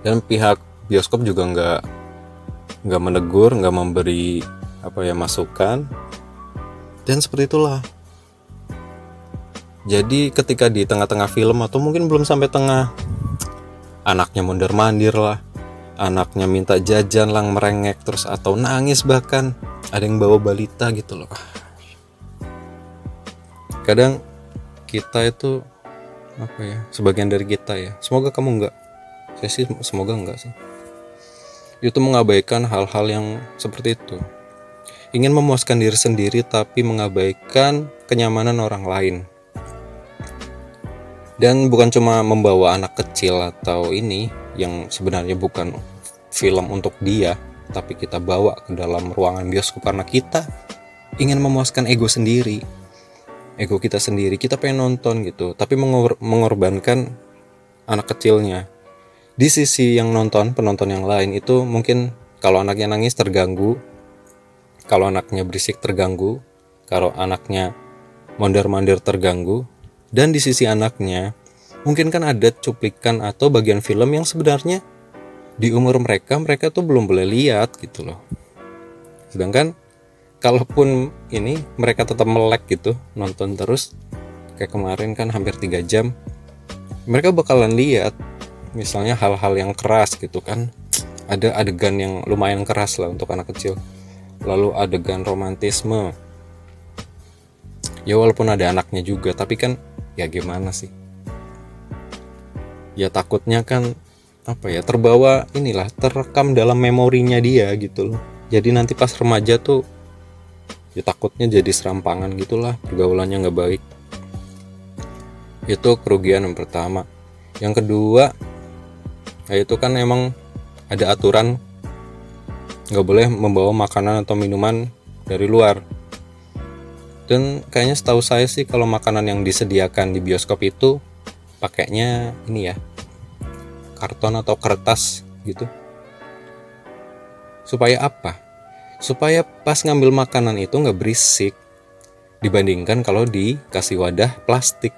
Speaker 1: dan pihak bioskop juga nggak nggak menegur nggak memberi apa ya masukan. Dan seperti itulah. Jadi ketika di tengah-tengah film atau mungkin belum sampai tengah anaknya mondar mandir lah. Anaknya minta jajan lang merengek terus atau nangis bahkan. Ada yang bawa balita gitu loh. Kadang kita itu apa ya sebagian dari kita ya. Semoga kamu enggak saya sih semoga enggak sih. Itu mengabaikan hal-hal yang seperti itu. Ingin memuaskan diri sendiri tapi mengabaikan kenyamanan orang lain. Dan bukan cuma membawa anak kecil atau ini yang sebenarnya bukan film untuk dia tapi kita bawa ke dalam ruangan bioskop karena kita ingin memuaskan ego sendiri. Ego kita sendiri kita pengen nonton gitu tapi mengor mengorbankan anak kecilnya di sisi yang nonton penonton yang lain itu mungkin kalau anaknya nangis terganggu kalau anaknya berisik terganggu kalau anaknya mondar-mandir terganggu dan di sisi anaknya mungkin kan ada cuplikan atau bagian film yang sebenarnya di umur mereka mereka tuh belum boleh lihat gitu loh. Sedangkan kalaupun ini mereka tetap melek gitu nonton terus kayak kemarin kan hampir tiga jam mereka bakalan lihat misalnya hal-hal yang keras gitu kan. Ada adegan yang lumayan keras lah untuk anak kecil. Lalu adegan romantisme. Ya walaupun ada anaknya juga tapi kan ya gimana sih? Ya takutnya kan apa ya terbawa inilah terekam dalam memorinya dia gitu loh. Jadi nanti pas remaja tuh ya takutnya jadi serampangan gitulah pergaulannya nggak baik. Itu kerugian yang pertama. Yang kedua ya itu kan emang ada aturan. Nggak boleh membawa makanan atau minuman dari luar. Dan kayaknya setahu saya sih kalau makanan yang disediakan di bioskop itu pakainya ini ya karton atau kertas gitu. Supaya apa? Supaya pas ngambil makanan itu nggak berisik dibandingkan kalau dikasih wadah plastik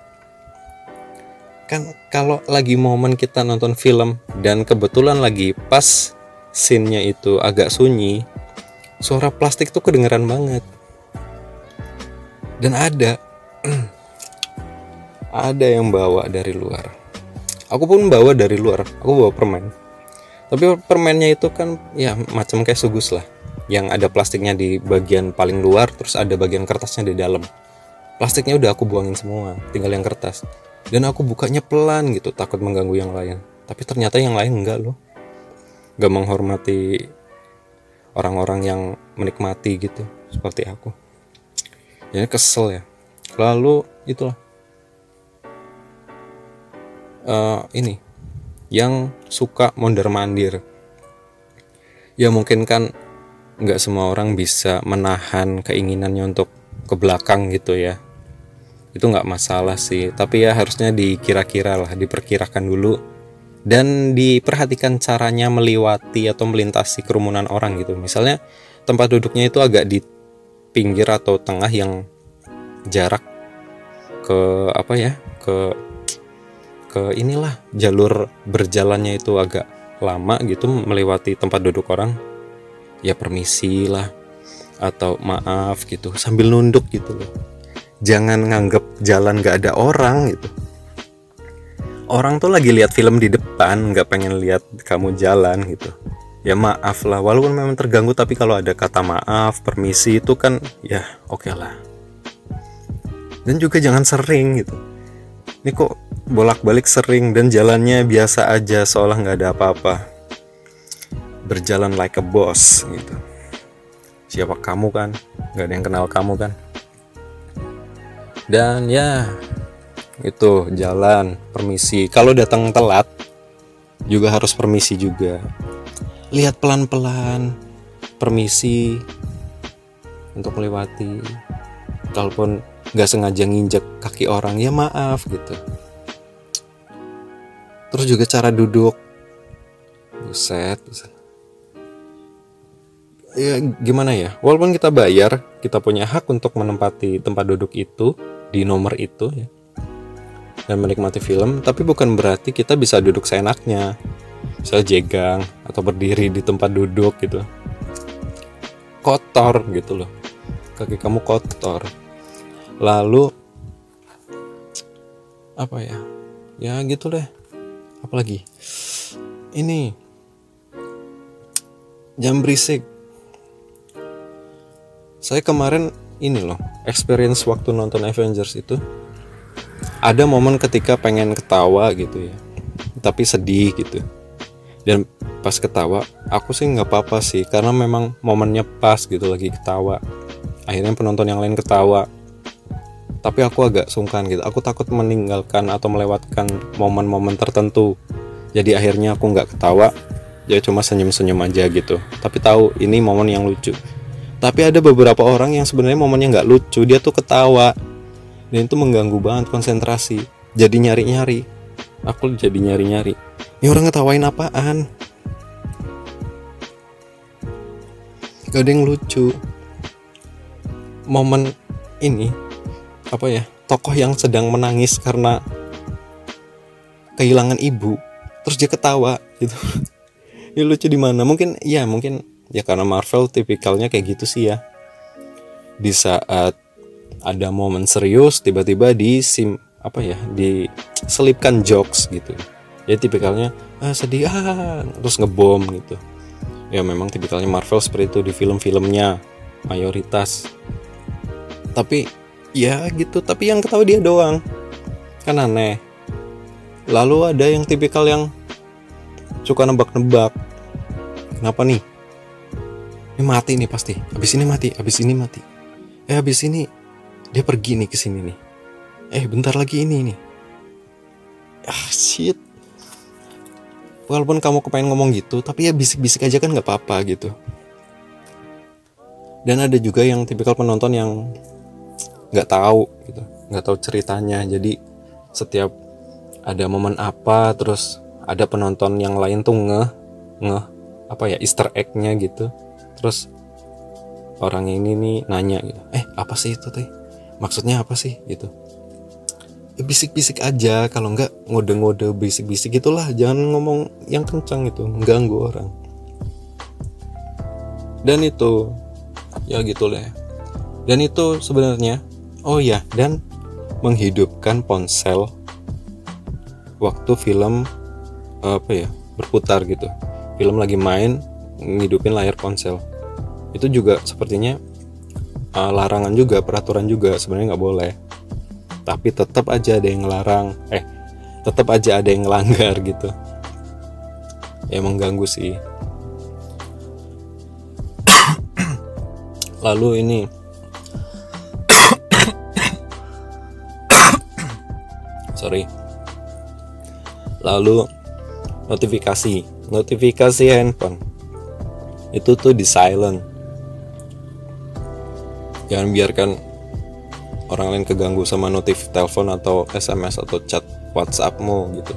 Speaker 1: kan kalau lagi momen kita nonton film dan kebetulan lagi pas scene-nya itu agak sunyi suara plastik tuh kedengeran banget. Dan ada ada yang bawa dari luar. Aku pun bawa dari luar aku bawa permen. Tapi permennya itu kan ya macam kayak sugus lah. Yang ada plastiknya di bagian paling luar terus ada bagian kertasnya di dalam. Plastiknya udah aku buangin semua tinggal yang kertas dan aku bukanya pelan gitu takut mengganggu yang lain. Tapi ternyata yang lain enggak loh. Gak menghormati orang-orang yang menikmati gitu seperti aku. Jadi kesel ya. Lalu itulah. Uh, ini. Yang suka mondar mandir ya mungkin kan nggak semua orang bisa menahan keinginannya untuk ke belakang gitu ya itu nggak masalah sih. Tapi ya harusnya dikira-kira lah diperkirakan dulu. Dan diperhatikan caranya melewati atau melintasi kerumunan orang gitu. Misalnya tempat duduknya itu agak di pinggir atau tengah yang jarak ke apa ya ke ke inilah jalur berjalannya itu agak lama gitu melewati tempat duduk orang. Ya permisi lah atau maaf gitu sambil nunduk gitu loh jangan nganggep jalan gak ada orang gitu. Orang tuh lagi lihat film di depan nggak pengen lihat kamu jalan gitu. Ya maaf lah walaupun memang terganggu tapi kalau ada kata maaf permisi itu kan ya oke okay lah. Dan juga jangan sering gitu. Ini kok bolak-balik sering dan jalannya biasa aja seolah nggak ada apa-apa. Berjalan like a boss gitu. Siapa kamu kan? Nggak ada yang kenal kamu kan dan ya itu jalan permisi. Kalau datang telat juga harus permisi juga. Lihat pelan-pelan permisi untuk melewati. Kalaupun nggak sengaja nginjek kaki orang ya maaf gitu. Terus juga cara duduk. Buset, buset. Ya gimana ya? Walaupun kita bayar kita punya hak untuk menempati tempat duduk itu di nomor itu ya. Dan menikmati film tapi bukan berarti kita bisa duduk seenaknya. Bisa jegang atau berdiri di tempat duduk gitu. Kotor gitu loh. Kaki kamu kotor. Lalu apa ya? Ya gitu deh. Apalagi? Ini jam berisik saya kemarin ini loh experience waktu nonton Avengers itu ada momen ketika pengen ketawa gitu ya tapi sedih gitu. Dan pas ketawa aku sih nggak apa-apa sih karena memang momennya pas gitu lagi ketawa. Akhirnya penonton yang lain ketawa. Tapi aku agak sungkan gitu aku takut meninggalkan atau melewatkan momen-momen tertentu. Jadi akhirnya aku nggak ketawa ya cuma senyum-senyum aja gitu. Tapi tahu ini momen yang lucu tapi ada beberapa orang yang sebenarnya momennya nggak lucu dia tuh ketawa. Dan itu mengganggu banget konsentrasi jadi nyari-nyari. Aku jadi nyari-nyari. Ini orang ngetawain apaan? Gak ada yang lucu. Momen ini apa ya tokoh yang sedang menangis karena kehilangan ibu terus dia ketawa gitu. Ya lucu di mana? Mungkin ya mungkin ya karena Marvel tipikalnya kayak gitu sih ya. Di saat ada momen serius tiba-tiba di sim apa ya diselipkan jokes gitu. Ya tipikalnya ah, sedih ah terus ngebom gitu. Ya memang tipikalnya Marvel seperti itu di film-filmnya mayoritas. Tapi ya gitu tapi yang ketahui dia doang. Kan aneh. Lalu ada yang tipikal yang suka nebak-nebak. Kenapa nih ini mati nih pasti. Abis ini mati abis ini mati. Eh abis ini dia pergi nih ke sini nih. Eh bentar lagi ini nih. Ah shit. Walaupun kamu kepengen ngomong gitu tapi ya bisik-bisik aja kan nggak apa-apa gitu. Dan ada juga yang tipikal penonton yang nggak tahu gitu. Nggak tahu ceritanya. Jadi setiap ada momen apa terus ada penonton yang lain tuh ngeh ngeh apa ya Easter egg-nya gitu terus orang ini nih nanya gitu eh apa sih itu teh? Maksudnya apa sih? Gitu. Ya, bisik-bisik aja kalau enggak ngode-ngode bisik-bisik gitulah jangan ngomong yang kencang itu mengganggu orang. Dan itu ya gitu lah dan itu sebenarnya oh ya dan menghidupkan ponsel waktu film apa ya berputar gitu. Film lagi main ngidupin layar ponsel itu juga sepertinya uh, larangan juga peraturan juga sebenarnya nggak boleh. Tapi tetap aja ada yang ngelarang eh tetap aja ada yang ngelanggar gitu. Ya mengganggu sih. Lalu ini. Sorry. Lalu notifikasi. Notifikasi handphone. Itu tuh di silent jangan biarkan orang lain keganggu sama notif telepon atau SMS atau chat WhatsAppmu gitu.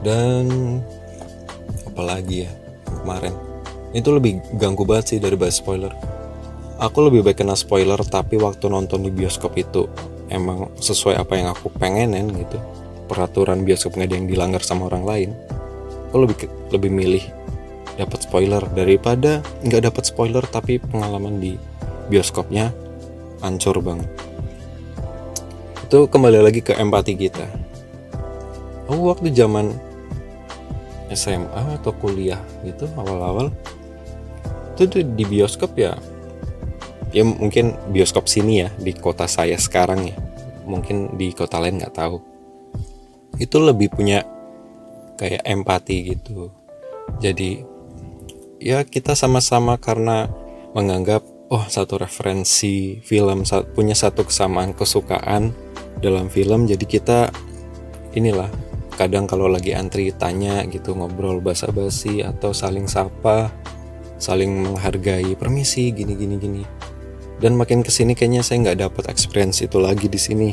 Speaker 1: Dan apalagi ya kemarin? Itu lebih ganggu banget sih dari bahas spoiler. Aku lebih baik kena spoiler tapi waktu nonton di bioskop itu emang sesuai apa yang aku pengenin gitu. Peraturan bioskop nggak ada yang dilanggar sama orang lain. Aku lebih lebih milih dapat spoiler. Daripada nggak dapat spoiler tapi pengalaman di bioskopnya hancur banget. Itu kembali lagi ke empati kita. Oh waktu zaman SMA atau kuliah gitu awal-awal itu di bioskop ya. Ya mungkin bioskop sini ya di kota saya sekarang ya. Mungkin di kota lain nggak tahu. Itu lebih punya kayak empati gitu. Jadi ya kita sama-sama karena menganggap oh satu referensi film punya satu kesamaan kesukaan dalam film jadi kita inilah kadang kalau lagi antri tanya gitu ngobrol basa-basi atau saling sapa saling menghargai permisi gini gini gini. Dan makin ke sini kayaknya saya nggak dapat experience itu lagi di sini.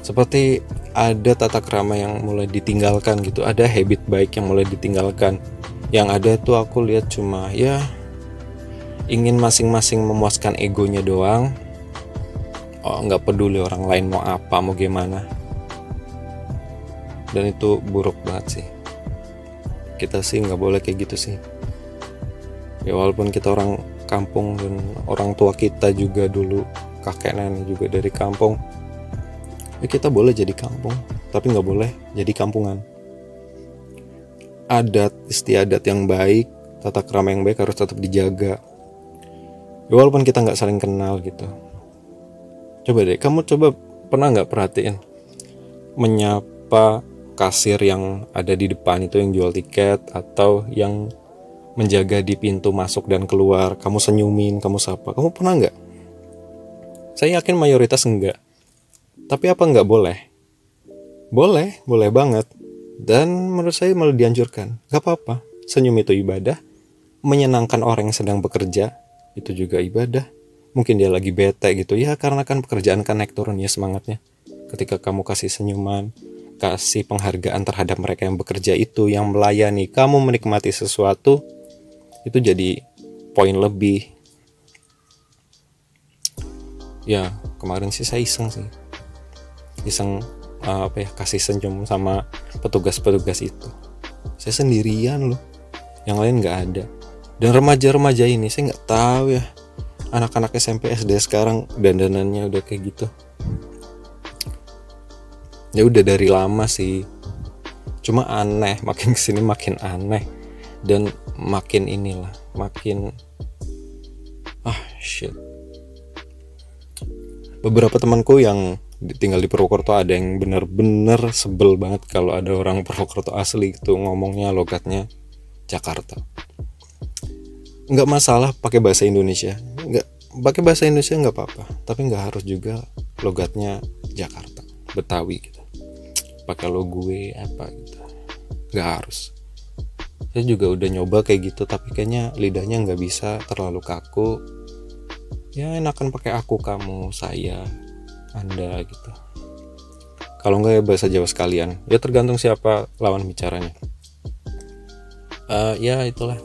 Speaker 1: Seperti ada tata krama yang mulai ditinggalkan gitu ada habit baik yang mulai ditinggalkan yang ada tuh aku lihat cuma ya ingin masing-masing memuaskan egonya doang. Oh nggak peduli orang lain mau apa mau gimana. Dan itu buruk banget sih. Kita sih nggak boleh kayak gitu sih. Ya walaupun kita orang kampung dan orang tua kita juga dulu kakek nenek juga dari kampung ya kita boleh jadi kampung tapi nggak boleh jadi kampungan adat istiadat yang baik tata krama yang baik harus tetap dijaga. Ya, walaupun kita nggak saling kenal gitu. Coba deh kamu coba pernah nggak perhatiin menyapa kasir yang ada di depan itu yang jual tiket atau yang menjaga di pintu masuk dan keluar? Kamu senyumin kamu sapa. Kamu pernah nggak? Saya yakin mayoritas enggak tapi apa nggak boleh? Boleh boleh banget dan menurut saya malah dianjurkan. Gak apa-apa. Senyum itu ibadah. Menyenangkan orang yang sedang bekerja itu juga ibadah. Mungkin dia lagi bete gitu. Ya karena kan pekerjaan kan naik turun ya semangatnya. Ketika kamu kasih senyuman kasih penghargaan terhadap mereka yang bekerja itu yang melayani kamu menikmati sesuatu itu jadi poin lebih. Ya kemarin sih saya iseng sih. Iseng uh, apa ya kasih senyum sama petugas-petugas itu. Saya sendirian loh. Yang lain nggak ada. Dan remaja-remaja ini saya nggak tahu ya. Anak-anak SMP SD sekarang dandanannya udah kayak gitu. Ya udah dari lama sih. Cuma aneh makin ke sini makin aneh. Dan makin inilah makin ah shit. Beberapa temanku yang tinggal di Purwokerto ada yang bener-bener sebel banget kalau ada orang Purwokerto asli gitu ngomongnya logatnya Jakarta. Nggak masalah pakai bahasa Indonesia. Nggak pakai bahasa Indonesia nggak apa-apa. Tapi nggak harus juga logatnya Jakarta Betawi gitu. Pakai lo gue apa gitu. Nggak harus. Saya juga udah nyoba kayak gitu tapi kayaknya lidahnya nggak bisa terlalu kaku. Ya enakan pakai aku kamu saya anda gitu kalau nggak ya bahasa Jawa sekalian ya tergantung siapa lawan bicaranya uh, ya itulah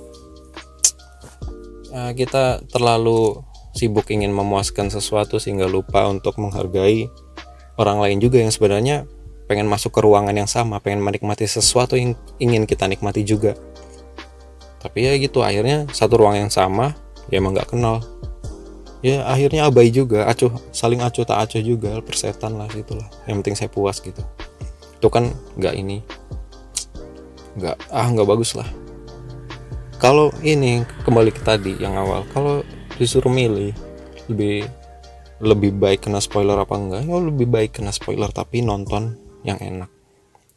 Speaker 1: uh, kita terlalu sibuk ingin memuaskan sesuatu sehingga lupa untuk menghargai orang lain juga yang sebenarnya pengen masuk ke ruangan yang sama, pengen menikmati sesuatu yang ingin kita nikmati juga. Tapi ya gitu, akhirnya satu ruang yang sama, ya emang nggak kenal. Ya akhirnya abai juga, acuh, saling acuh tak acuh juga, persetan lah gitulah. Yang penting saya puas gitu. Itu kan nggak ini, nggak ah nggak bagus lah kalau ini kembali ke tadi yang awal kalau disuruh milih lebih lebih baik kena spoiler apa enggak ya lebih baik kena spoiler tapi nonton yang enak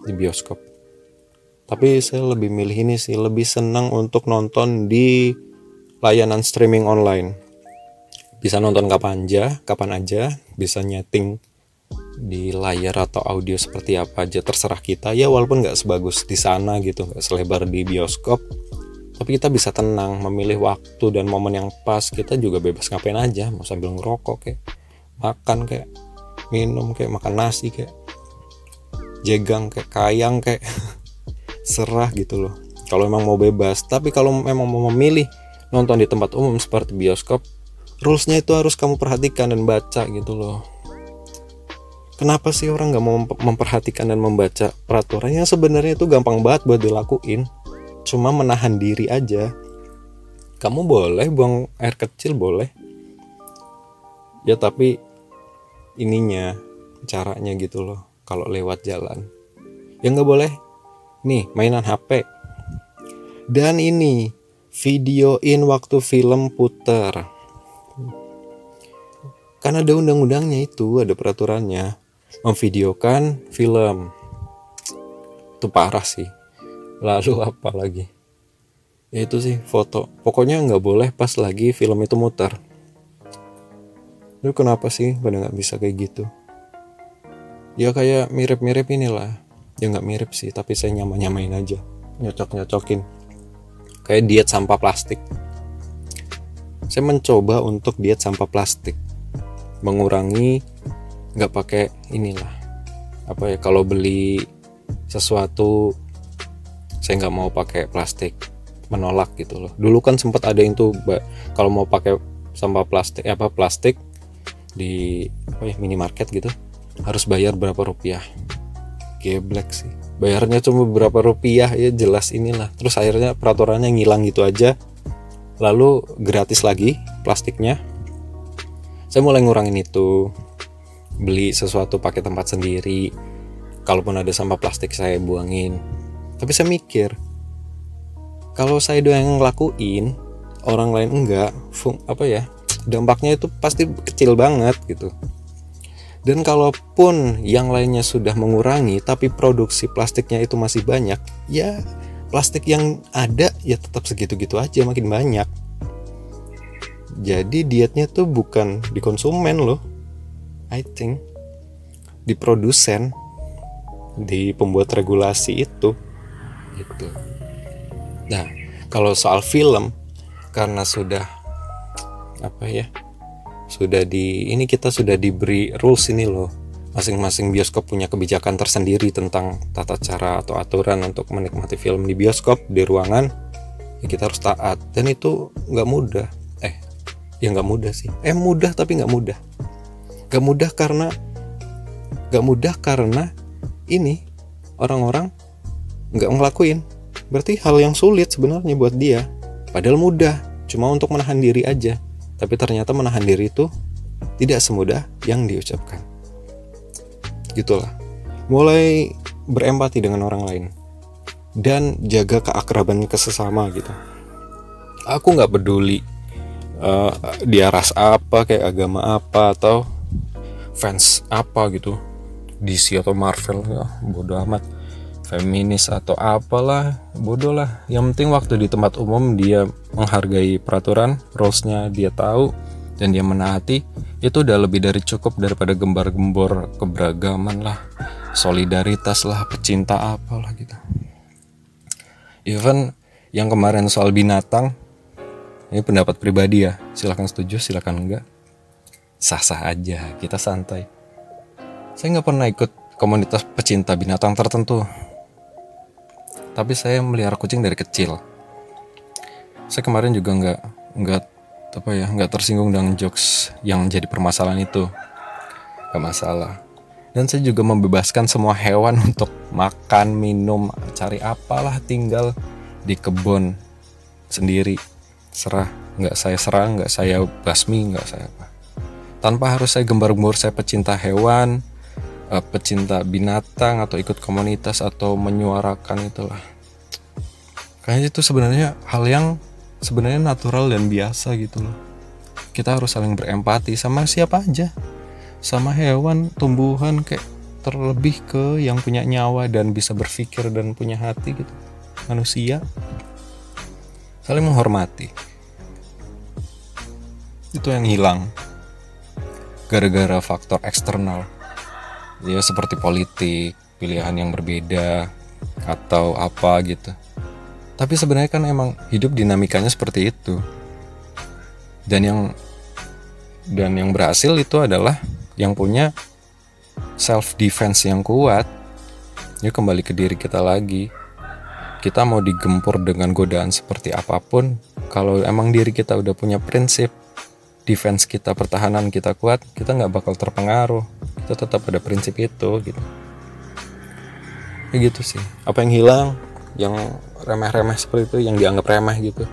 Speaker 1: di bioskop tapi saya lebih milih ini sih lebih senang untuk nonton di layanan streaming online bisa nonton kapan aja kapan aja. Bisa nyeting di layar atau audio seperti apa aja terserah kita. Ya walaupun nggak sebagus di sana gitu nggak selebar di bioskop. Tapi kita bisa tenang memilih waktu dan momen yang pas. Kita juga bebas ngapain aja mau sambil ngerokok kayak makan kayak minum kayak makan nasi kayak jegang kayak kayang kayak. Serah gitu loh. Kalau memang mau bebas. Tapi kalau memang mau memilih nonton di tempat umum seperti bioskop rulesnya itu harus kamu perhatikan dan baca gitu loh. Kenapa sih orang nggak mau memperhatikan dan membaca peraturannya? Sebenarnya itu gampang banget buat dilakuin. Cuma menahan diri aja. Kamu boleh buang air kecil boleh. Ya tapi ininya caranya gitu loh kalau lewat jalan. Ya nggak boleh. Nih mainan HP dan ini videoin waktu film puter karena ada undang-undangnya itu ada peraturannya. Memvideokan film. Itu parah sih. Lalu apa lagi? Ya itu sih foto. Pokoknya nggak boleh pas lagi film itu muter. Lu kenapa sih pada nggak bisa kayak gitu? Ya kayak mirip-mirip inilah. Ya nggak mirip sih tapi saya nyama nyamain aja. Nyocok nyocokin kayak diet sampah plastik. Saya mencoba untuk diet sampah plastik mengurangi nggak pakai inilah apa ya kalau beli sesuatu saya nggak mau pakai plastik menolak gitu loh. Dulu kan sempat ada yang tuh kalau mau pakai sampah plastik apa plastik di apa ya minimarket gitu harus bayar berapa rupiah. Geblek sih. Bayarnya cuma berapa rupiah ya jelas inilah. Terus akhirnya peraturannya ngilang gitu aja. Lalu gratis lagi plastiknya saya mulai ngurangin itu. Beli sesuatu pakai tempat sendiri. Kalaupun ada sampah plastik saya buangin. Tapi saya mikir kalau saya doang yang ngelakuin orang lain enggak. Fung, apa ya dampaknya itu pasti kecil banget gitu. Dan kalaupun yang lainnya sudah mengurangi tapi produksi plastiknya itu masih banyak, ya plastik yang ada ya tetap segitu-gitu aja makin banyak. Jadi dietnya tuh bukan di konsumen loh. I think di produsen, di pembuat regulasi itu gitu. Nah, kalau soal film karena sudah apa ya? sudah di ini kita sudah diberi rules ini loh masing-masing bioskop punya kebijakan tersendiri tentang tata cara atau aturan untuk menikmati film di bioskop di ruangan ya kita harus taat dan itu nggak mudah ya nggak mudah sih eh mudah tapi nggak mudah nggak mudah karena nggak mudah karena ini orang-orang nggak ngelakuin berarti hal yang sulit sebenarnya buat dia padahal mudah cuma untuk menahan diri aja tapi ternyata menahan diri itu tidak semudah yang diucapkan. Gitulah. Mulai berempati dengan orang lain dan jaga keakraban ke sesama gitu. Aku nggak peduli uh, dia ras apa, kayak agama apa atau fans apa gitu, DC atau Marvel ya, bodoh amat. Feminis atau apalah bodoh lah. Yang penting waktu di tempat umum dia menghargai peraturan rulesnya dia tahu dan dia menaati itu udah lebih dari cukup daripada gembar-gembor keberagaman lah. Solidaritas lah pecinta apalah gitu. Even yang kemarin soal binatang ini pendapat pribadi ya. Silahkan setuju silahkan enggak. Sah-sah aja kita santai. Saya nggak pernah ikut komunitas pecinta binatang tertentu. Tapi saya melihara kucing dari kecil. Saya kemarin juga nggak nggak apa ya nggak tersinggung dengan jokes yang jadi permasalahan itu. Nggak masalah. Dan saya juga membebaskan semua hewan untuk makan minum cari apalah tinggal di kebun sendiri serah. Nggak saya serang nggak saya basmi nggak saya apa. Tanpa harus saya gembar-gembor saya pecinta hewan uh, pecinta binatang atau ikut komunitas atau menyuarakan itulah. Kayaknya itu sebenarnya hal yang sebenarnya natural dan biasa gitu loh. Kita harus saling berempati sama siapa aja. Sama hewan tumbuhan kayak terlebih ke yang punya nyawa dan bisa berpikir dan punya hati gitu. Manusia saling menghormati. Itu yang hilang gara-gara faktor eksternal. Ya seperti politik pilihan yang berbeda atau apa gitu. Tapi sebenarnya kan emang hidup dinamikanya seperti itu. Dan yang dan yang berhasil itu adalah yang punya self defense yang kuat. Ya kembali ke diri kita lagi kita mau digempur dengan godaan seperti apa pun kalau emang diri kita udah punya prinsip defense kita pertahanan kita kuat kita nggak bakal terpengaruh. Kita tetap ada prinsip itu gitu. Kayak gitu sih. Apa yang hilang yang remeh-remeh seperti itu yang dianggap remeh gitu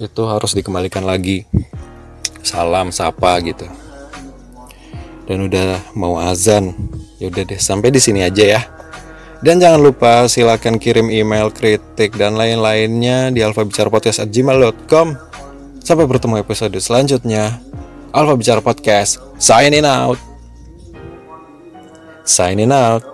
Speaker 1: itu harus dikembalikan lagi. Salam sapa gitu. Dan udah mau azan ya udah deh sampai di sini aja ya dan jangan lupa silahkan kirim email kritik dan lain-lainnya di alfabicarapodcast@gmail.com sampai bertemu episode selanjutnya. Alfa Bicara Podcast signing out. Signing out.